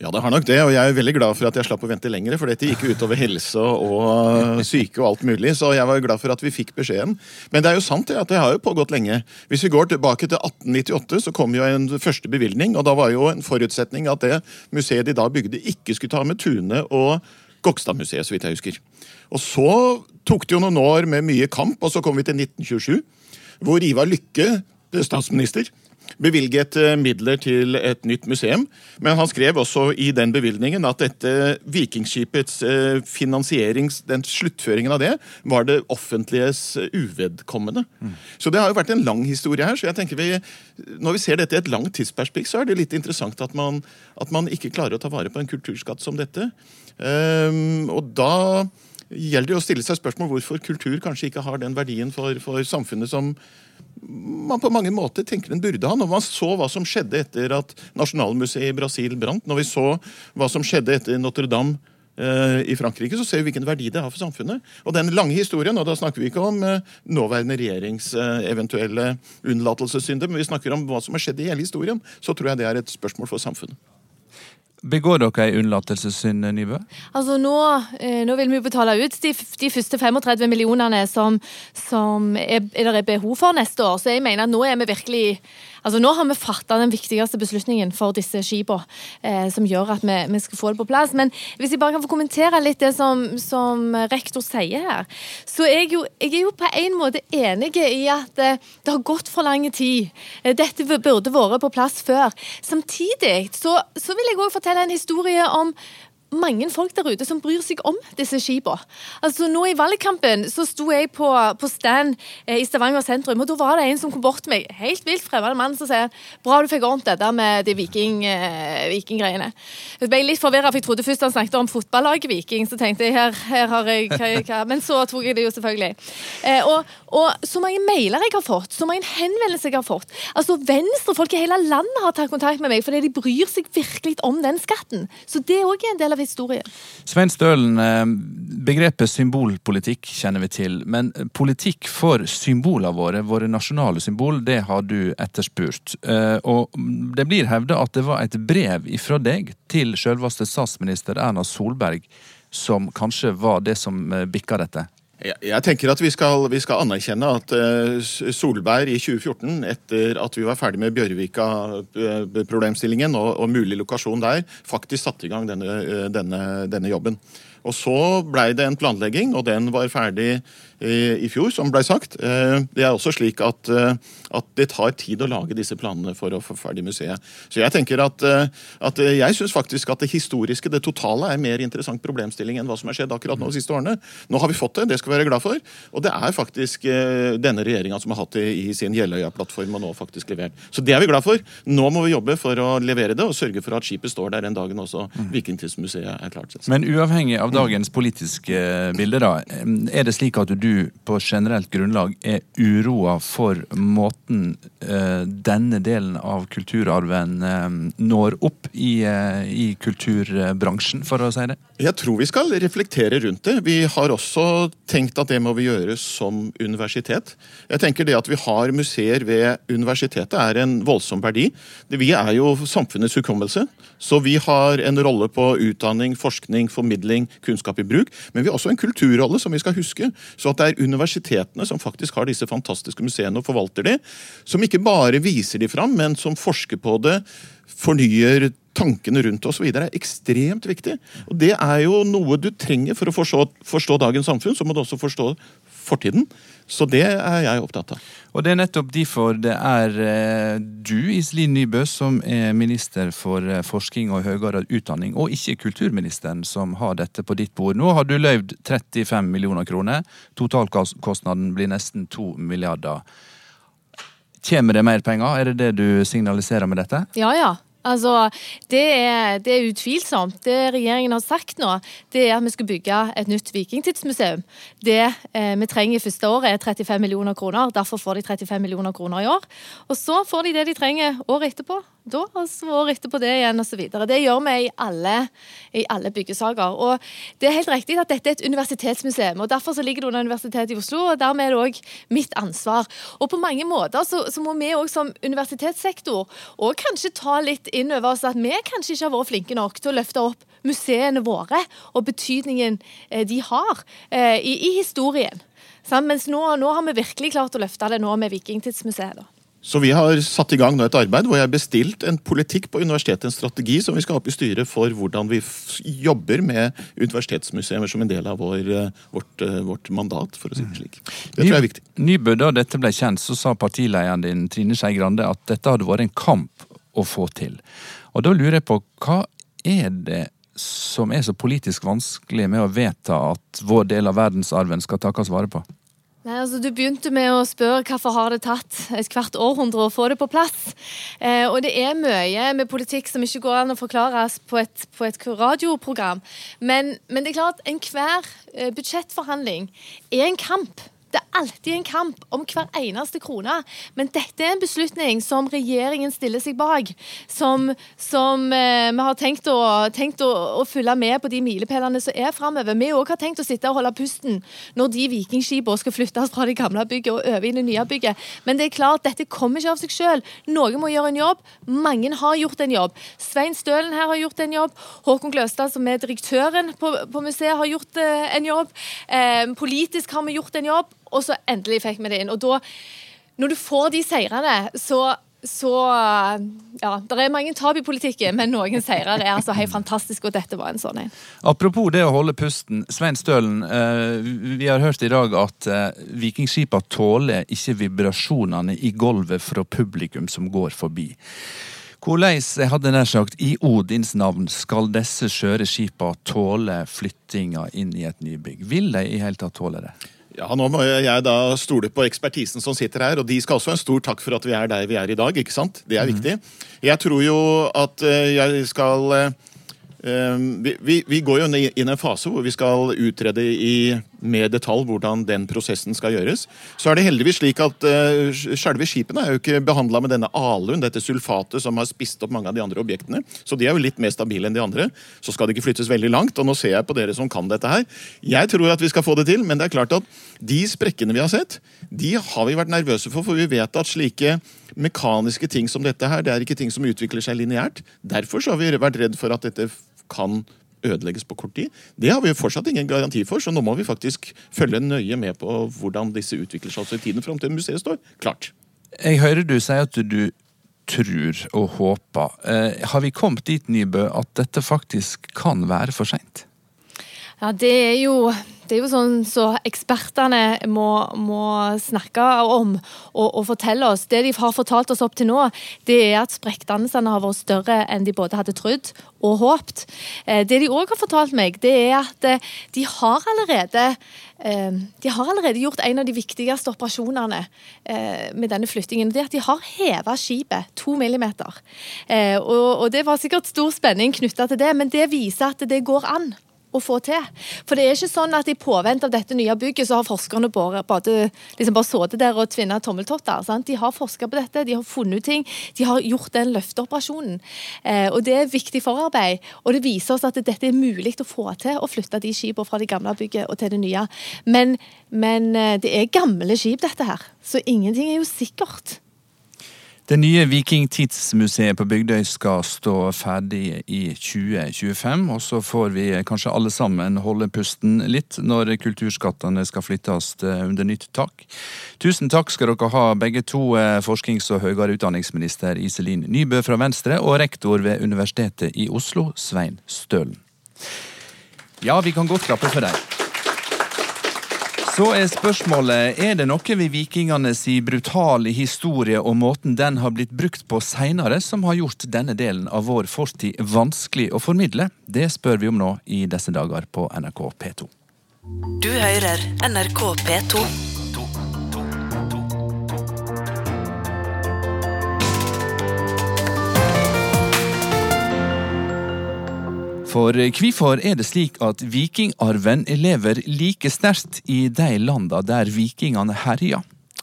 Ja, det har nok det, og jeg er veldig glad for at jeg slapp å vente lenger. For dette gikk utover helse og syke og alt mulig, så jeg var glad for at vi fikk beskjeden. Men det er jo sant det, at det har jo pågått lenge. Hvis vi går tilbake til 1898, så kom jo en første bevilgning, og da var jo en forutsetning at det museet de da bygde, ikke skulle ta med Tune og Gokstadmuseet, så vidt jeg husker. Og så tok det jo noen år med mye kamp, og så kom vi til 1927, hvor Ivar Lykke, statsminister, bevilget eh, midler til et nytt museum. Men han skrev også i den bevilgningen at dette Vikingskipets eh, finansierings, den sluttføringen av det, var det offentliges eh, uvedkommende. Mm. Så det har jo vært en lang historie her. så jeg tenker vi, Når vi ser dette i et langt tidsperspektiv, så er det litt interessant at man, at man ikke klarer å ta vare på en kulturskatt som dette. Um, og da gjelder det å stille seg spørsmål hvorfor kultur kanskje ikke har den verdien for, for samfunnet som man på mange måter tenker den burde ha. Når man så hva som skjedde etter at Nasjonalmuseet i Brasil brant, når vi så hva som skjedde etter Notre-Dame eh, i Frankrike, så ser vi hvilken verdi det har for samfunnet. Og den lange historien, og da snakker vi ikke om eh, nåværende regjerings eh, eventuelle unnlatelsessynder, men vi snakker om hva som har skjedd i hele historien, så tror jeg det er et spørsmål for samfunnet. Begår dere ei unnlatelsessynd, Nybø? Altså nå, eh, nå, vil vi jo betale ut de, de første 35 millionene som, som er, er det er behov for neste år. Så jeg mener at nå er vi virkelig Altså Nå har vi fatta den viktigste beslutningen for disse skipene, eh, som gjør at vi, vi, skal få det på plass. Men hvis jeg bare kan få kommentere litt det som, som rektor sier her, så jeg, jo, jeg er jo på en måte enig i at eh, det har gått for lang tid. Eh, dette burde vært på plass før. Samtidig så, så vil jeg òg fortelle en historie om mange folk der ute som bryr seg om disse skipene. Altså, nå I valgkampen så sto jeg på, på stand eh, i Stavanger sentrum, og da var det en som kom bort til meg, helt vilt fremmed mann, som sier bra du fikk ordnet dette med de viking, eh, vikinggreiene. Jeg ble litt forvirra, for jeg trodde først han snakket om fotballaget Viking, så tenkte jeg her, her har jeg hva, hva. Men så tok jeg det jo selvfølgelig. Eh, og, og, så mange mailer jeg har fått, så mange henvendelser jeg har fått. Altså Venstrefolk i hele landet har tatt kontakt med meg fordi de bryr seg virkelig om den skatten. Så det er òg en del av historien. Svein Stølen, eh, begrepet symbolpolitikk kjenner vi til. Men politikk for symbolene våre, våre nasjonale symbol, det har du etterspurt. Eh, og det blir hevda at det var et brev ifra deg til selveste statsminister Erna Solberg som kanskje var det som eh, bikka dette? Jeg tenker at vi skal, vi skal, anerkjenne at Solberg i 2014, etter at vi var ferdig med Bjørvika-problemstillingen og, og, mulig lokasjon der, faktisk satte i gang denne, denne, denne jobben. Og så blei det en planlegging, og den var ferdig i fjor, som blei sagt. Eh, det er også slik at, eh, at, det tar tid å lage disse planene for å få ferdig museet. Så jeg tenker at, eh, at jeg syns faktisk at det historiske, det totale, er mer interessant problemstilling enn hva som har skjedd akkurat nå de siste årene. Nå har vi fått det, det skal vi være glad for. Og det er faktisk denne regjeringa som har hatt det i sin Jeløya-plattform og nå faktisk levert. Så det er vi glad for. Nå må vi jobbe for å levere det og sørge for at skipet står der den dagen også. Vikingtidsmuseet er klart. Men uavhengig av dagens politiske bilde, da, er det slik at du du på generelt grunnlag er uroa for måten eh, denne delen av kulturarven eh, når opp i, eh, i kulturbransjen, for å si det? Jeg tror vi skal reflektere rundt det. Vi har også tenkt at det må vi gjøre som universitet. Jeg tenker det at vi har museer ved universitetet er en voldsom verdi. Vi er jo samfunnets hukommelse, så vi har en rolle på utdanning, forskning, formidling, kunnskap i bruk. Men vi har også en kulturrolle som vi skal huske. Så at det er universitetene som faktisk har disse fantastiske museene og forvalter de, som ikke bare viser de fram, men som forsker på det, fornyer tankene rundt osv. er ekstremt viktig. Og Det er jo noe du trenger for å forstå, forstå dagens samfunn. Så må du også forstå fortiden. Så det er jeg opptatt av. Og det er nettopp derfor det er eh, du, Iselin Nybø, som er minister for eh, forskning og høyere utdanning, og ikke kulturministeren som har dette på ditt bord. Nå har du løyvd 35 millioner kroner. Totalkostnaden blir nesten 2 milliarder. Kommer det mer penger? Er det det du signaliserer med dette? Ja, ja. Altså, det er, det er, utvilsomt. Det regjeringen har sagt nå, det er at vi skal bygge et nytt vikingtidsmuseum. Det eh, vi trenger i første året, er 35 millioner kroner. Derfor får de 35 millioner kroner i år. Og så får de det de trenger året etterpå da, og så året etterpå det igjen osv. Det gjør vi i alle, i alle, byggesaker. Og det er helt riktig at dette er et universitetsmuseum, og derfor så ligger det under Universitetet i Oslo, og dermed er det òg mitt ansvar. Og på mange måter så, så må vi òg som universitetssektor og kanskje ta litt inn over oss at vi kanskje ikke har vært flinke nok til å løfte opp museene våre og betydningen eh, de har eh, i, i historien. Mens nå, nå, har vi virkelig klart å løfte det nå med Vikingtidsmuseet. Så vi har satt i gang nå et arbeid hvor jeg har bestilt en politikk på universitetet, en strategi som vi skal ha opp i styret for hvordan vi jobber med universitetsmuseer som en del av vår, eh, vårt, vårt, mandat, for å si det slik. Det tror jeg er viktig. Nybø, da dette ble kjent, så sa partilederen din Trine Skei Grande at dette hadde vært en kamp å få til. Og da lurer jeg på, hva er det som er så politisk vanskelig med å vedta at vår del av verdensarven skal takkes vare på? Nei, altså Du begynte med å spørre hvorfor har det tatt et hvert århundre å få det på plass. Eh, og det er mye med politikk som ikke går an å forklares på et, på et radioprogram. Men, men, det er klart, enhver eh, budsjettforhandling er en kamp. Det er alltid en kamp om hver eneste krone. Men dette er en beslutning som regjeringen stiller seg bak. Som, som eh, vi har tenkt, å, tenkt å, å, følge med på de milepælene som er framover. Vi òg har tenkt å sitte og holde pusten når de vikingskipene skal flyttes fra det gamle bygget og over i det nye bygget. Men det er klart, dette kommer ikke av seg sjøl. Noen må gjøre en jobb. Mange har gjort en jobb. Svein Stølen her har gjort en jobb. Håkon Gløstad, som er direktøren på, på museet, har gjort eh, en jobb. Eh, politisk har vi gjort en jobb og så endelig fikk vi det inn. Og da, når du får de seirene, så så ja, Det er mange tap i politikken, men noen seire er altså helt fantastisk, og dette var en sånn en. Apropos det å holde pusten. Svein Stølen, eh, vi har hørt i dag at eh, vikingskipa tåler ikke vibrasjonene i gulvet fra publikum som går forbi. Hvordan, jeg hadde nær sagt, i Odins navn skal disse skjøre skipa tåle flyttinga inn i et nybygg? Vil de i hele tatt tåle det? Ja, Nå må jeg da stole på ekspertisen som sitter her, og de skal også ha en stor takk for at vi er der vi er i dag. ikke sant? Det er mm. viktig. Jeg tror jo at eh, jeg skal eh, Ehm, vi, vi, vi, går jo inn i en fase hvor vi skal utrede i mer detalj hvordan den prosessen skal gjøres. Så er det heldigvis slik at uh, selve skipene er jo ikke behandla med denne alun, dette sulfatet som har spist opp mange av de andre objektene. Så de er jo litt mer stabile enn de andre. Så skal det ikke flyttes veldig langt. Og nå ser jeg på dere som kan dette her. Jeg tror at vi skal få det til, men det er klart at de sprekkene vi har sett, de har vi vært nervøse for, for vi vet at slike mekaniske ting som dette her, det er ikke ting som utvikler seg lineært. Derfor så har vi vært redd for at dette kan ødelegges på kort tid. Det har vi fortsatt ingen garanti for, så nå må vi faktisk følge nøye med på hvordan disse utvikler seg i tiden fram til museet står klart. Jeg hører du sier at du tror og håper. Eh, har vi kommet dit, Nybø, at dette faktisk kan være for seint? Ja, det er jo det er jo sånn så ekspertene må, må snakke om og, og, fortelle oss. Det de har fortalt oss opp til nå, det er at sprekkdannelsene har vært større enn de både hadde trodd og håpt. Eh, det de òg har fortalt meg, det er at eh, de har allerede eh, de har allerede gjort en av de viktigste operasjonene med denne flyttingen. Det er at de har heva skipet to millimeter. Og det var sikkert stor spenning knytta til det, men det viser at det går an. Å få til. For det er ikke sånn at i påvente av dette nye bygget, så har forskerne bare, bare, liksom bare sittet der og tvinna tommeltotter. Sant? De har forska på dette, de har funnet ut ting, de har gjort den løfteoperasjonen. Eh, og det er viktig forarbeid. Og det viser oss at dette er mulig å få til, å flytte de skipene fra det gamle bygget og til det nye. Men, men eh, det er gamle skip, dette her. Så ingenting er jo sikkert. Det nye Vikingtidsmuseet på Bygdøy skal stå ferdig i 2025, og så får vi kanskje alle sammen holde pusten litt når kulturskattene skal flyttes under nytt tak. Tusen takk skal dere ha begge to, eh, forsknings- og høyere utdanningsminister Iselin Nybø fra Venstre og rektor ved Universitetet i Oslo, Svein Stølen. Ja, vi kan godt klappe for dem. Så er spørsmålet er det noe ved vikingenes brutale historie og måten den har blitt brukt på seinere, som har gjort denne delen av vår fortid vanskelig å formidle? Det spør vi om nå i disse dager på NRK P2. Du hører NRK P2. For hvorfor er det slik at vikingarven lever like sterkt i de landa der vikingene herja?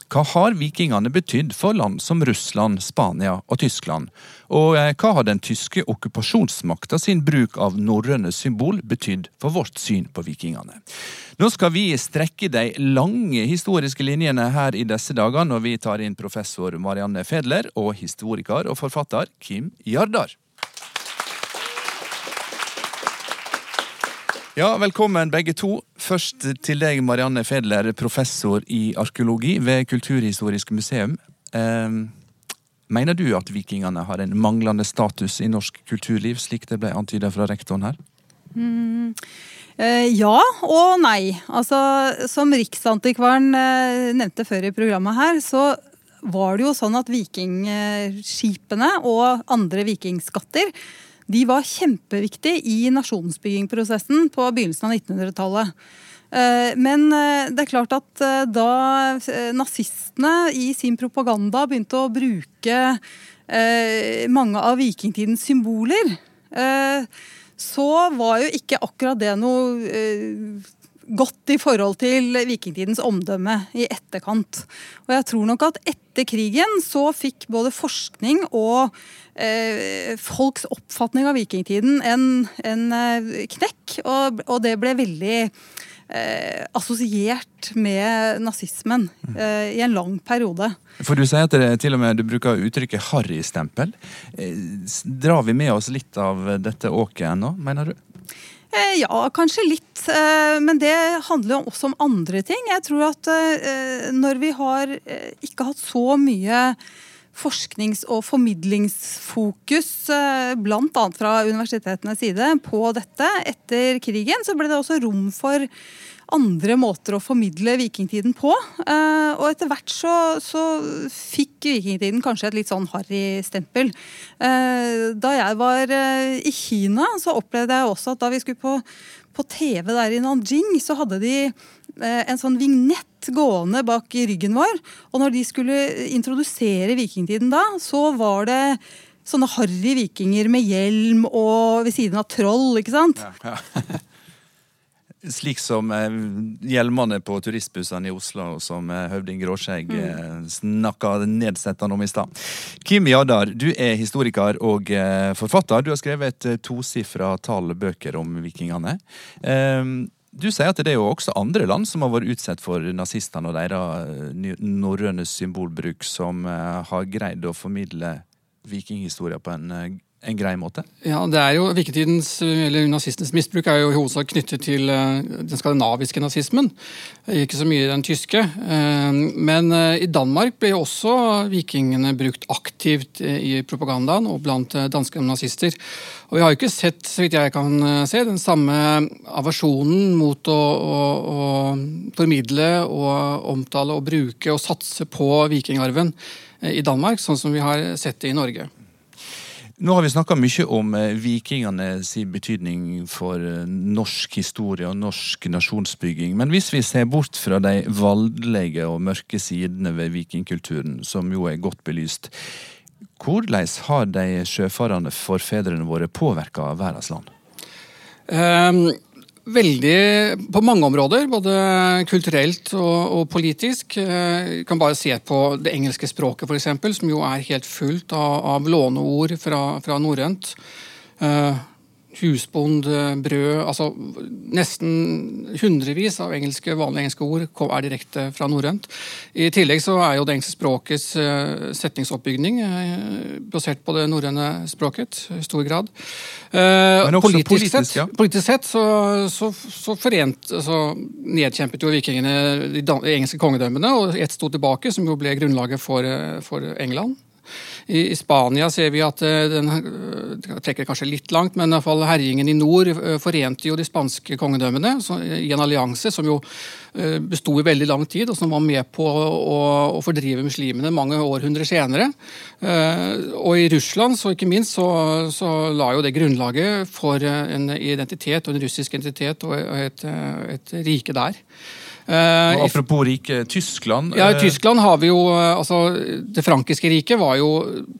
Hva har vikingene betydd for land som Russland, Spania og Tyskland? Og eh, hva har den tyske okkupasjonsmakta sin bruk av norrøne symbol betydd for vårt syn på vikingene? Nå skal vi strekke de lange historiske linjene her i disse dager når vi tar inn professor Marianne Fedler og historiker og forfatter Kim Jardar. Ja, Velkommen begge to. Først til deg, Marianne Fedler, professor i arkeologi ved Kulturhistorisk museum. Eh, mener du at vikingene har en manglende status i norsk kulturliv, slik det ble antydet fra rektoren her? Mm, eh, ja og nei. Altså, som Riksantikvaren eh, nevnte før i programmet her, så var det jo sånn at vikingskipene og andre vikingskatter de var kjempeviktige i nasjonsbyggingprosessen på begynnelsen av 1900-tallet. Eh, men eh, det er klart at eh, da nazistene i sin propaganda begynte å bruke mange av vikingtidens symboler, så var jo ikke akkurat det noe godt i forhold til vikingtidens omdømme i etterkant. Og jeg tror nok at etter krigen så fikk både forskning og eh, folks oppfatning av vikingtiden en, en eh, knekk, og, og, det ble veldig eh, assosiert med nazismen eh, i en lang periode. For Du sier at det, til og med du bruker uttrykket harrystempel. Eh, drar vi med oss litt av dette åket ennå, mener du? Eh, ja, kanskje litt. Men det handler jo også om andre ting. Jeg tror at når vi har ikke hatt så mye forsknings- og formidlingsfokus, eh, bl.a. fra universitetenes side, på dette. Etter krigen så ble det også rom for andre måter å formidle vikingtiden på. Eh, og etter hvert så, så fikk vikingtiden kanskje et litt sånn harry stempel. Eh, da jeg var i Kina, så opplevde jeg også at da vi skulle på, på TV der i Nanjing, så hadde de en sånn vignett gående bak ryggen vår. Og når de skulle introdusere vikingtiden da, så var det sånne harry vikinger med hjelm og ved siden av troll, ikke sant? Ja, ja. Slik som eh, hjelmene på turistbussene i Oslo, som eh, høvding Gråskjegg mm. eh, snakka nedsettende om i stad. Kim Jadar, du er historiker og eh, forfatter. Du har skrevet et tosifra tall bøker om vikingene. Eh, du sier at det er jo også andre land som har vært utsatt for nazistene og deres eh, norrøne symbolbruk, som eh, har greid å formidle vikinghistoria på en eh, en grei måte? Ja, det er jo Vikingtidens, eller Nazistenes misbruk er jo i hovedsak knyttet til den skandinaviske nazismen. Ikke så mye den tyske. Men i Danmark ble jo også vikingene brukt aktivt i propagandaen og blant danske nazister. Og vi har jo ikke sett, så vidt jeg kan eh, se, den samme aversjonen mot å, å, å, formidle og omtale og bruke og satse på vikingarven eh, i Danmark, sånn som vi har sett det i Norge. Nå har vi snakka mye om vikingene sin betydning for norsk historie og norsk nasjonsbygging. Men hvis vi ser bort fra de valdelige og mørke sidene ved vikingkulturen, som jo er godt belyst, hvordan har de sjøfarende forfedrene våre påvirka verdens land? Um, veldig på mange områder, både kulturelt og, og politisk. Vi kan bare se på det engelske språket, f.eks., som jo er helt fullt av, av låneord fra, fra norrønt. Eh, husbond, eh, brød altså Nesten hundrevis av engelske, vanlige engelske ord er direkte fra norrønt. I tillegg så er jo det engelske språkets uh, setningsoppbygning uh, basert på det norrøne språket i stor grad. Politisk, politisk, sett, ja. politisk sett så, så, så forent, så, nedkjempet jo vikingene de, engelske kongedømmene, og ett sto tilbake, som jo ble grunnlaget for, for England. I, Spania ser vi at eh, den eh, trekker kanskje litt langt, men i herjingen i nord eh, forente jo de spanske kongedømmene i en allianse som jo besto i veldig lang tid, og som var med på å, fordrive muslimene mange århundrer senere. Og i Russland så ikke minst så, så la jo det grunnlaget for en identitet, og en russisk identitet og et, et rike der. Eh, Og apropos rike Tyskland. ja, I eh, Tyskland har vi jo eh, altså, Det frankiske riket var jo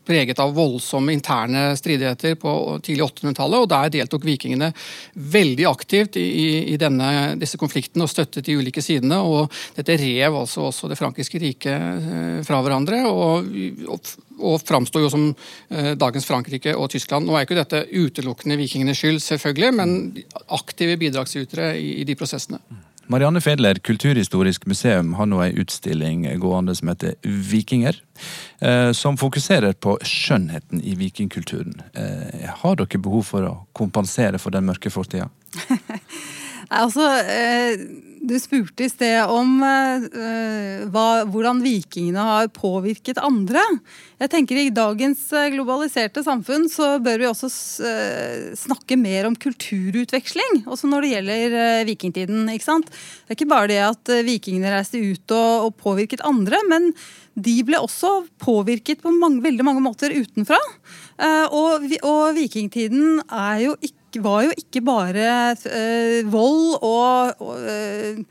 preget av voldsomme interne stridigheter på tidlig 800-tallet, og der deltok vikingene veldig aktivt i, i- denne, disse konfliktene og støttet de ulike sidene. og Dette rev altså også det frankiske riket eh, fra hverandre, og, og, og framsto jo som eh, dagens Frankrike og Tyskland. Nå er ikke dette utelukkende vikingenes skyld, selvfølgelig, men aktive bidragsytere i, i de prosessene. Marianne Fedler, Kulturhistorisk museum, har nå ei utstilling gående som heter Vikinger. eh, Som fokuserer på skjønnheten i vikingkulturen. Eh, Har dere behov for å kompensere for den mørke fortida? Altså, eh, du spurte i sted om uh, hva, hvordan vikingene har påvirket andre. Jeg tenker I dagens eh, globaliserte samfunn så bør vi også eh, snakke mer om kulturutveksling. Også når det gjelder uh, vikingtiden. ikke sant? Det er ikke bare det at vikingene reiste ut og, og påvirket andre, men de ble også påvirket på mange, veldig mange måter utenfra. Uh, og, og vikingtiden er jo ikke, var jo ikke bare eh, vold og, og eh,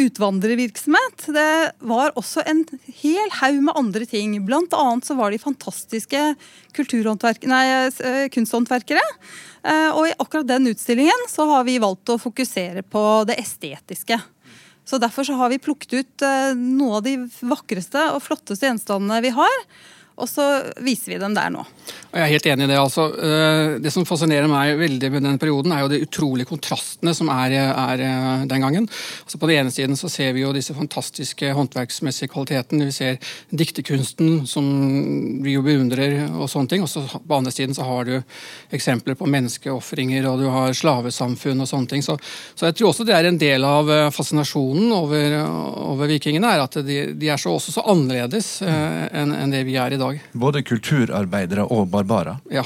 utvandrervirksomhet. Det var også en hel haug med andre ting. Blant annet så var de fantastiske nei, eh, kunsthåndverkere. Og i akkurat den utstillingen så har vi valgt å fokusere på det estetiske. Så Derfor så har vi plukket ut noen av de vakreste og flotteste gjenstandene vi har. Og så viser vi dem der nå. Jeg er helt enig i det. altså. Eh, Det som fascinerer meg veldig med den perioden, er jo de utrolige kontrastene som er, er eh, den gangen. Altså På den ene siden så ser vi jo disse fantastiske håndverksmessige kvalitetene. Vi ser dikterkunsten, som vi jo beundrer, og sånne ting. Og så på andre siden så har du eksempler på menneskeofringer, og du har slavesamfunn og sånne ting. Så, så jeg tror også det er en del av eh, fascinasjonen over, over vikingene, er at de, de er så, også så annerledes eh, enn enn det vi er i dag. Både kulturarbeidere og barbarer? Ja.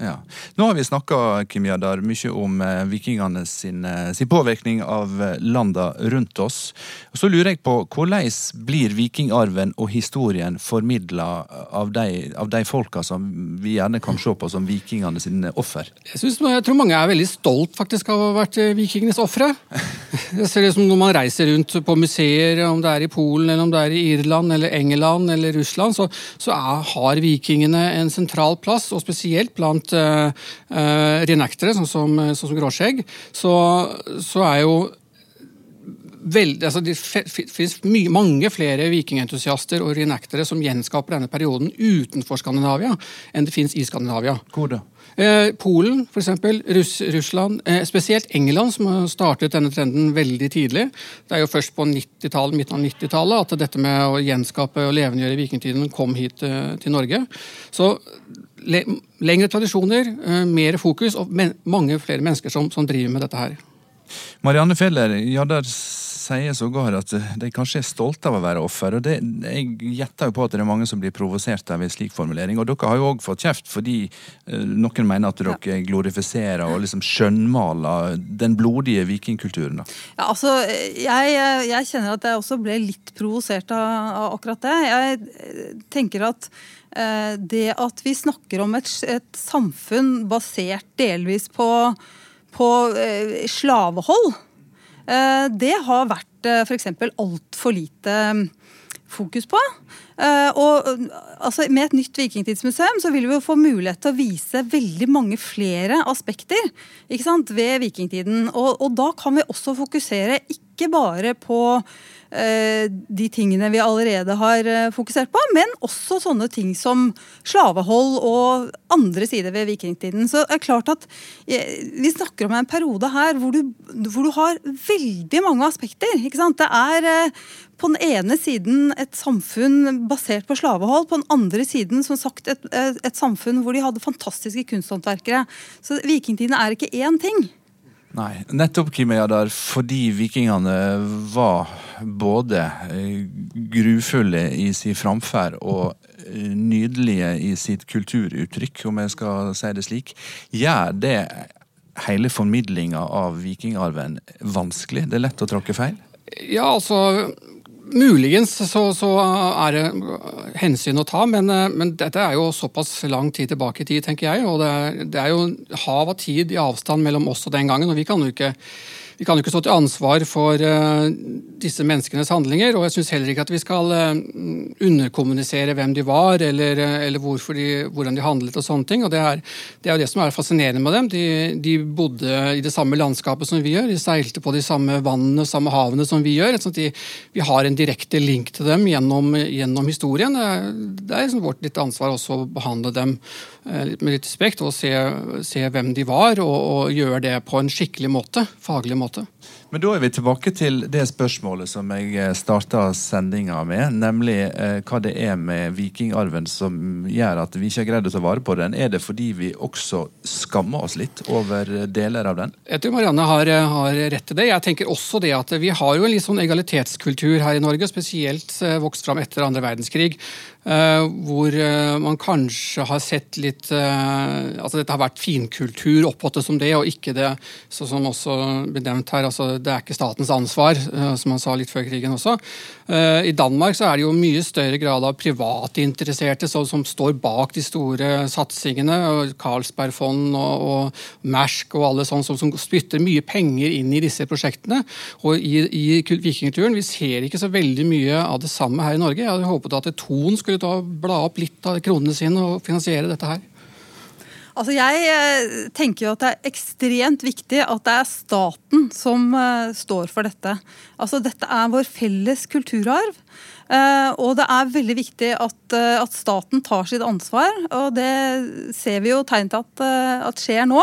Ja. Nå har vi snakka mye om eh, vikingene sin, eh, sin påvirkning av eh, landa rundt oss. Så lurer jeg på, Hvordan blir vikingarven og historien formidla av de, av de folka som vi gjerne kan se på som vikingene sine offer? Jeg, synes, jeg tror mange er veldig stolt faktisk av å ha vært vikingenes ofre. Jeg ser det som Når man reiser rundt på museer, om det er i Polen, eller om det er i Irland, eller England eller Russland, så, så er, har vikingene en sentral plass, og spesielt blant uh, renektere, sånn som, sånn som Gråskjegg, så, så er jo veldig, altså Det finnes mye, mange flere vikingentusiaster og renektere som gjenskaper denne perioden utenfor Skandinavia enn det finnes i Skandinavia. Hvor da? Eh, Polen, f.eks. Russ, Russland. Eh, spesielt England, som har startet denne trenden veldig tidlig. Det er jo først på midten av 90-tallet at dette med å gjenskape og levendegjøre vikingtiden kom hit eh, til Norge. Så le, lengre tradisjoner, mer fokus og mange flere mennesker som, som driver med dette her. Marianne Feller, ja, der sier sågar at de kanskje er stolte av å være offer. og det, Jeg gjetter jo på at det er mange som blir provosert av en slik formulering. Og dere har jo òg fått kjeft fordi eh, noen mener at dere glorifiserer og liksom skjønnmaler den blodige vikingkulturen. Ja, altså, jeg, jeg kjenner at jeg også ble litt provosert av, av akkurat det. Jeg eh, tenker at eh, det at vi snakker om et, et samfunn basert delvis på, på eh, slavehold, eh, det har vært eh, f.eks. altfor lite fokus på. Eh, og eh, altså, Med et nytt vikingtidsmuseum så vil vi jo få mulighet til å vise veldig mange flere aspekter ikke sant, ved vikingtiden. Og, og da kan vi også fokusere ikke bare på eh, de tingene vi allerede har eh, fokusert på, men også sånne ting som slavehold og andre sider ved vikingtiden. Så det er klart at eh, Vi snakker om en periode her hvor du, hvor du har veldig mange aspekter. ikke sant? Det er eh, på den ene siden et samfunn basert på slavehold, på den andre siden som sagt et, et samfunn hvor de hadde fantastiske kunsthåndverkere. Så vikingtiden er ikke én ting. Nei, nettopp Kim Jadar, fordi vikingene var både eh, grufulle i sin framferd og eh, nydelige i sitt kulturuttrykk, om jeg skal si det slik, gjør det hele formidlinga av vikingarven vanskelig? Det er lett å tråkke feil? Ja, altså Muligens så, så, er det hensyn å ta, men, men, dette er jo såpass lang tid tilbake i tid, tenker jeg. Og det, det er jo hav av tid i avstand mellom oss og den gangen. og vi kan jo ikke vi kan jo ikke stå til ansvar for uh, disse menneskenes handlinger. Og jeg syns heller ikke at vi skal uh, underkommunisere hvem de var, eller, uh, eller de, hvordan de handlet og sånne ting. Og det er, det er, jo det som er fascinerende med dem. De, de, bodde i det samme landskapet som vi gjør. De seilte på de samme vannene og samme havene som vi gjør. Sånn de, vi har en direkte link til dem gjennom, gjennom historien. Det er, det er liksom vårt litt ansvar også å behandle dem med litt respekt og se, se hvem de var, og, og gjøre det på en skikkelig måte, faglig måte. Men da er vi tilbake til det spørsmålet som jeg eh, starta sendinga med. Nemlig eh, hva det er med vikingarven som gjør at vi ikke har greid å ta vare på den. Er det fordi vi også skammer oss litt over deler av den? Jeg tror Marianne har, eh, har rett til det. Jeg tenker også det at vi har jo en litt sånn egalitetskultur her i Norge, spesielt eh, vokst fram etter andre verdenskrig. Uh, hvor uh, man kanskje har sett litt uh, Altså dette har vært finkultur, oppfattet som det, og ikke det så som også ble nevnt her. altså Det er ikke statens ansvar, som han sa litt før krigen også. I Danmark så er det jo mye større grad av privatinteresserte som, som står bak de store satsingene. Carlsbergfond og, og Mersk og alle sånne som, som, spytter mye penger inn i disse prosjektene. Og i, i vikingturen vi ser ikke så veldig mye av det samme her i Norge. Jeg hadde håpet at Thon skulle ta, bla opp litt av kronene sine og finansiere dette her? Altså jeg eh, tenker jo at det er ekstremt viktig at det er staten som uh, står for dette. Altså Dette er vår felles kulturarv. Uh, og det er veldig viktig at, at, staten tar sitt ansvar, og det ser vi jo tegn til at, at skjer nå.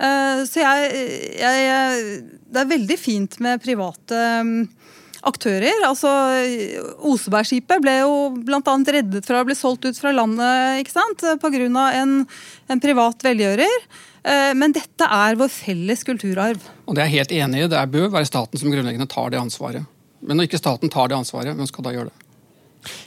så jeg, jeg, Det er veldig fint med private um, aktører. Altså, Osebergskipet ble jo bl.a. reddet fra å bli solgt ut fra landet ikke sant? pga. En, en privat velgjører. Eh, men dette er vår felles kulturarv. Og Det er jeg helt enig i. Det bør være staten som grunnleggende tar det ansvaret. Men når ikke staten tar det ansvaret, hvem skal da gjøre det?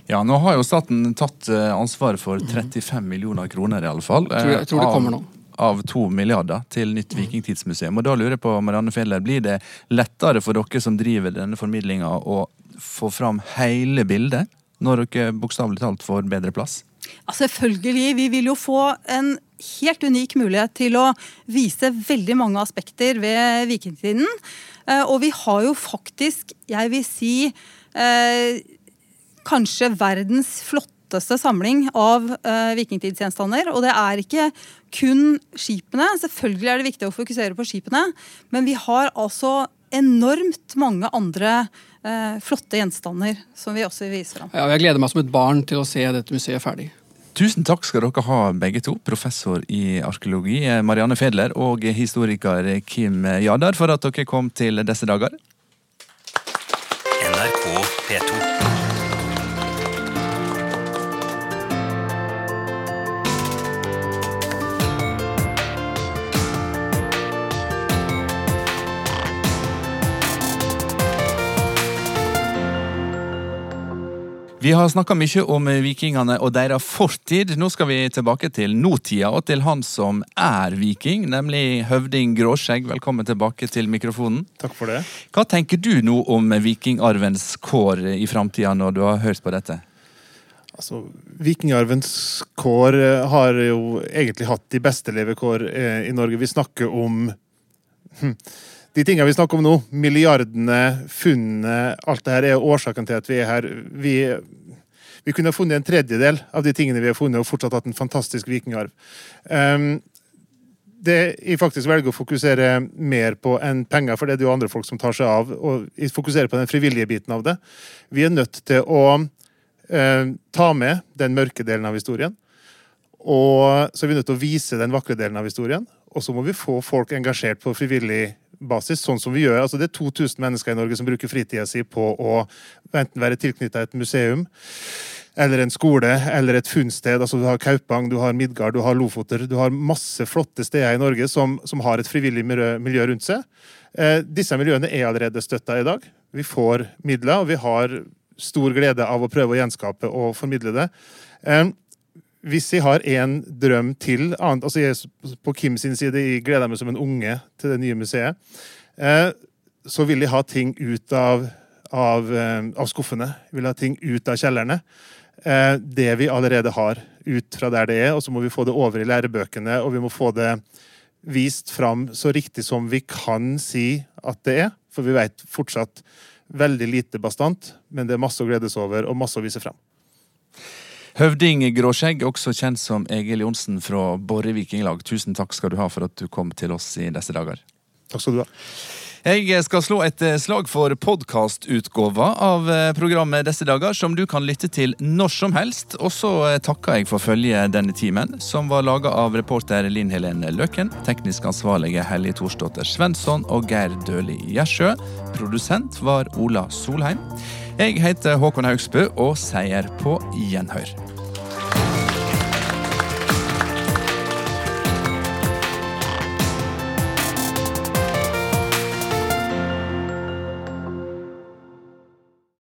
Ja, Nå har jo staten tatt eh, ansvaret for 35 millioner kroner, i alle fall. Jeg tror, jeg tror det eh, kommer nå av to milliarder til nytt vikingtidsmuseum. Og da lurer jeg på, Marianne Fjeller, Blir det lettere for dere som driver denne formidlinga, å få fram hele bildet, når dere bokstavelig talt får bedre plass? Ja, selvfølgelig. Vi vil jo få en helt unik mulighet til å vise veldig mange aspekter ved vikingtiden. Eh, og vi har jo faktisk, jeg vil si, eh, kanskje verdens flotte flotteste samling av uh, vikingtidsgjenstander. Og det er ikke kun skipene. Selvfølgelig er det viktig å fokusere på skipene, men vi har altså enormt mange andre uh, flotte gjenstander som vi også vil vise fram. Ja, jeg gleder meg som et barn til å se dette museet ferdig. Tusen takk skal dere ha, begge to. Professor i arkeologi Marianne Fedler og historiker Kim Jadar, for at dere kom til disse dager. NRK P2. Vi har snakka mye om vikingene og deres fortid. Nå skal vi tilbake til nåtida og til han som er viking, nemlig høvding Gråskjegg. Velkommen tilbake til mikrofonen. Takk for det. Hva tenker du nå om vikingarvens kår i framtida, når du har hørt på dette? Altså, Vikingarvens kår eh, har jo egentlig hatt de beste levekår eh, i Norge. Vi snakker om hm, de tingene vi snakker om nå, milliardene, funnene, alt det her er årsaken til at vi er her. Vi, vi kunne ha funnet en tredjedel av de tingene vi har funnet, og fortsatt hatt en fantastisk vikingarv. Um, det jeg faktisk velger å fokusere mer på enn penger, for det er det jo andre folk som tar seg av, og jeg fokuserer på den frivillige biten av det. Vi er nødt til å eh, ta med den mørke delen av historien. Og så er vi nødt til å vise den vakre delen av historien. Og så må vi få folk engasjert på frivillig basis, sånn som vi gjør. Altså, det er 2000 mennesker i Norge som bruker fritida si på å enten være tilknytta et museum eller en skole eller et funnsted. Altså, du har Kaupang, du har Midgard, du har Lofoter. Du har masse flotte steder i Norge som, som har et frivillig miljø, rundt seg. Eh, disse miljøene er allerede støtta i dag. Vi får midler, og vi har stor glede av å prøve å gjenskape og formidle det. Eh, hvis jeg har én drøm til annet, altså jeg På Kim sin side jeg gleder meg som en unge til det nye museet. Eh, så vil jeg ha ting ut av, av, eh, av skuffene. Jeg vil ha ting ut av kjellerne. Eh, det vi allerede har, ut fra der det er. Og så må vi få det over i lærebøkene, og vi må få det vist fram så riktig som vi kan si at det er. For vi vet fortsatt veldig lite bastant, men det er masse å glede seg over og masse å vise fram. Høvding Gråskjegg, også kjent som Egil Johnsen fra Borre Vikinglag. Tusen takk skal du ha for at du kom til oss i disse dager. Takk skal du ha. Jeg skal slå et eh, slag for podkastutgåva av eh, programmet disse dager, som du kan lytte til når som helst. Og så eh, takker jeg for følget denne timen, som var laga av reporter Linn Helene Løken, teknisk ansvarlige Hellige Thorsdotter Svensson og Geir Døli Gjersjø. Produsent var Ola Solheim. Jeg heter Håkon Haugsbø og sier på gjenhør.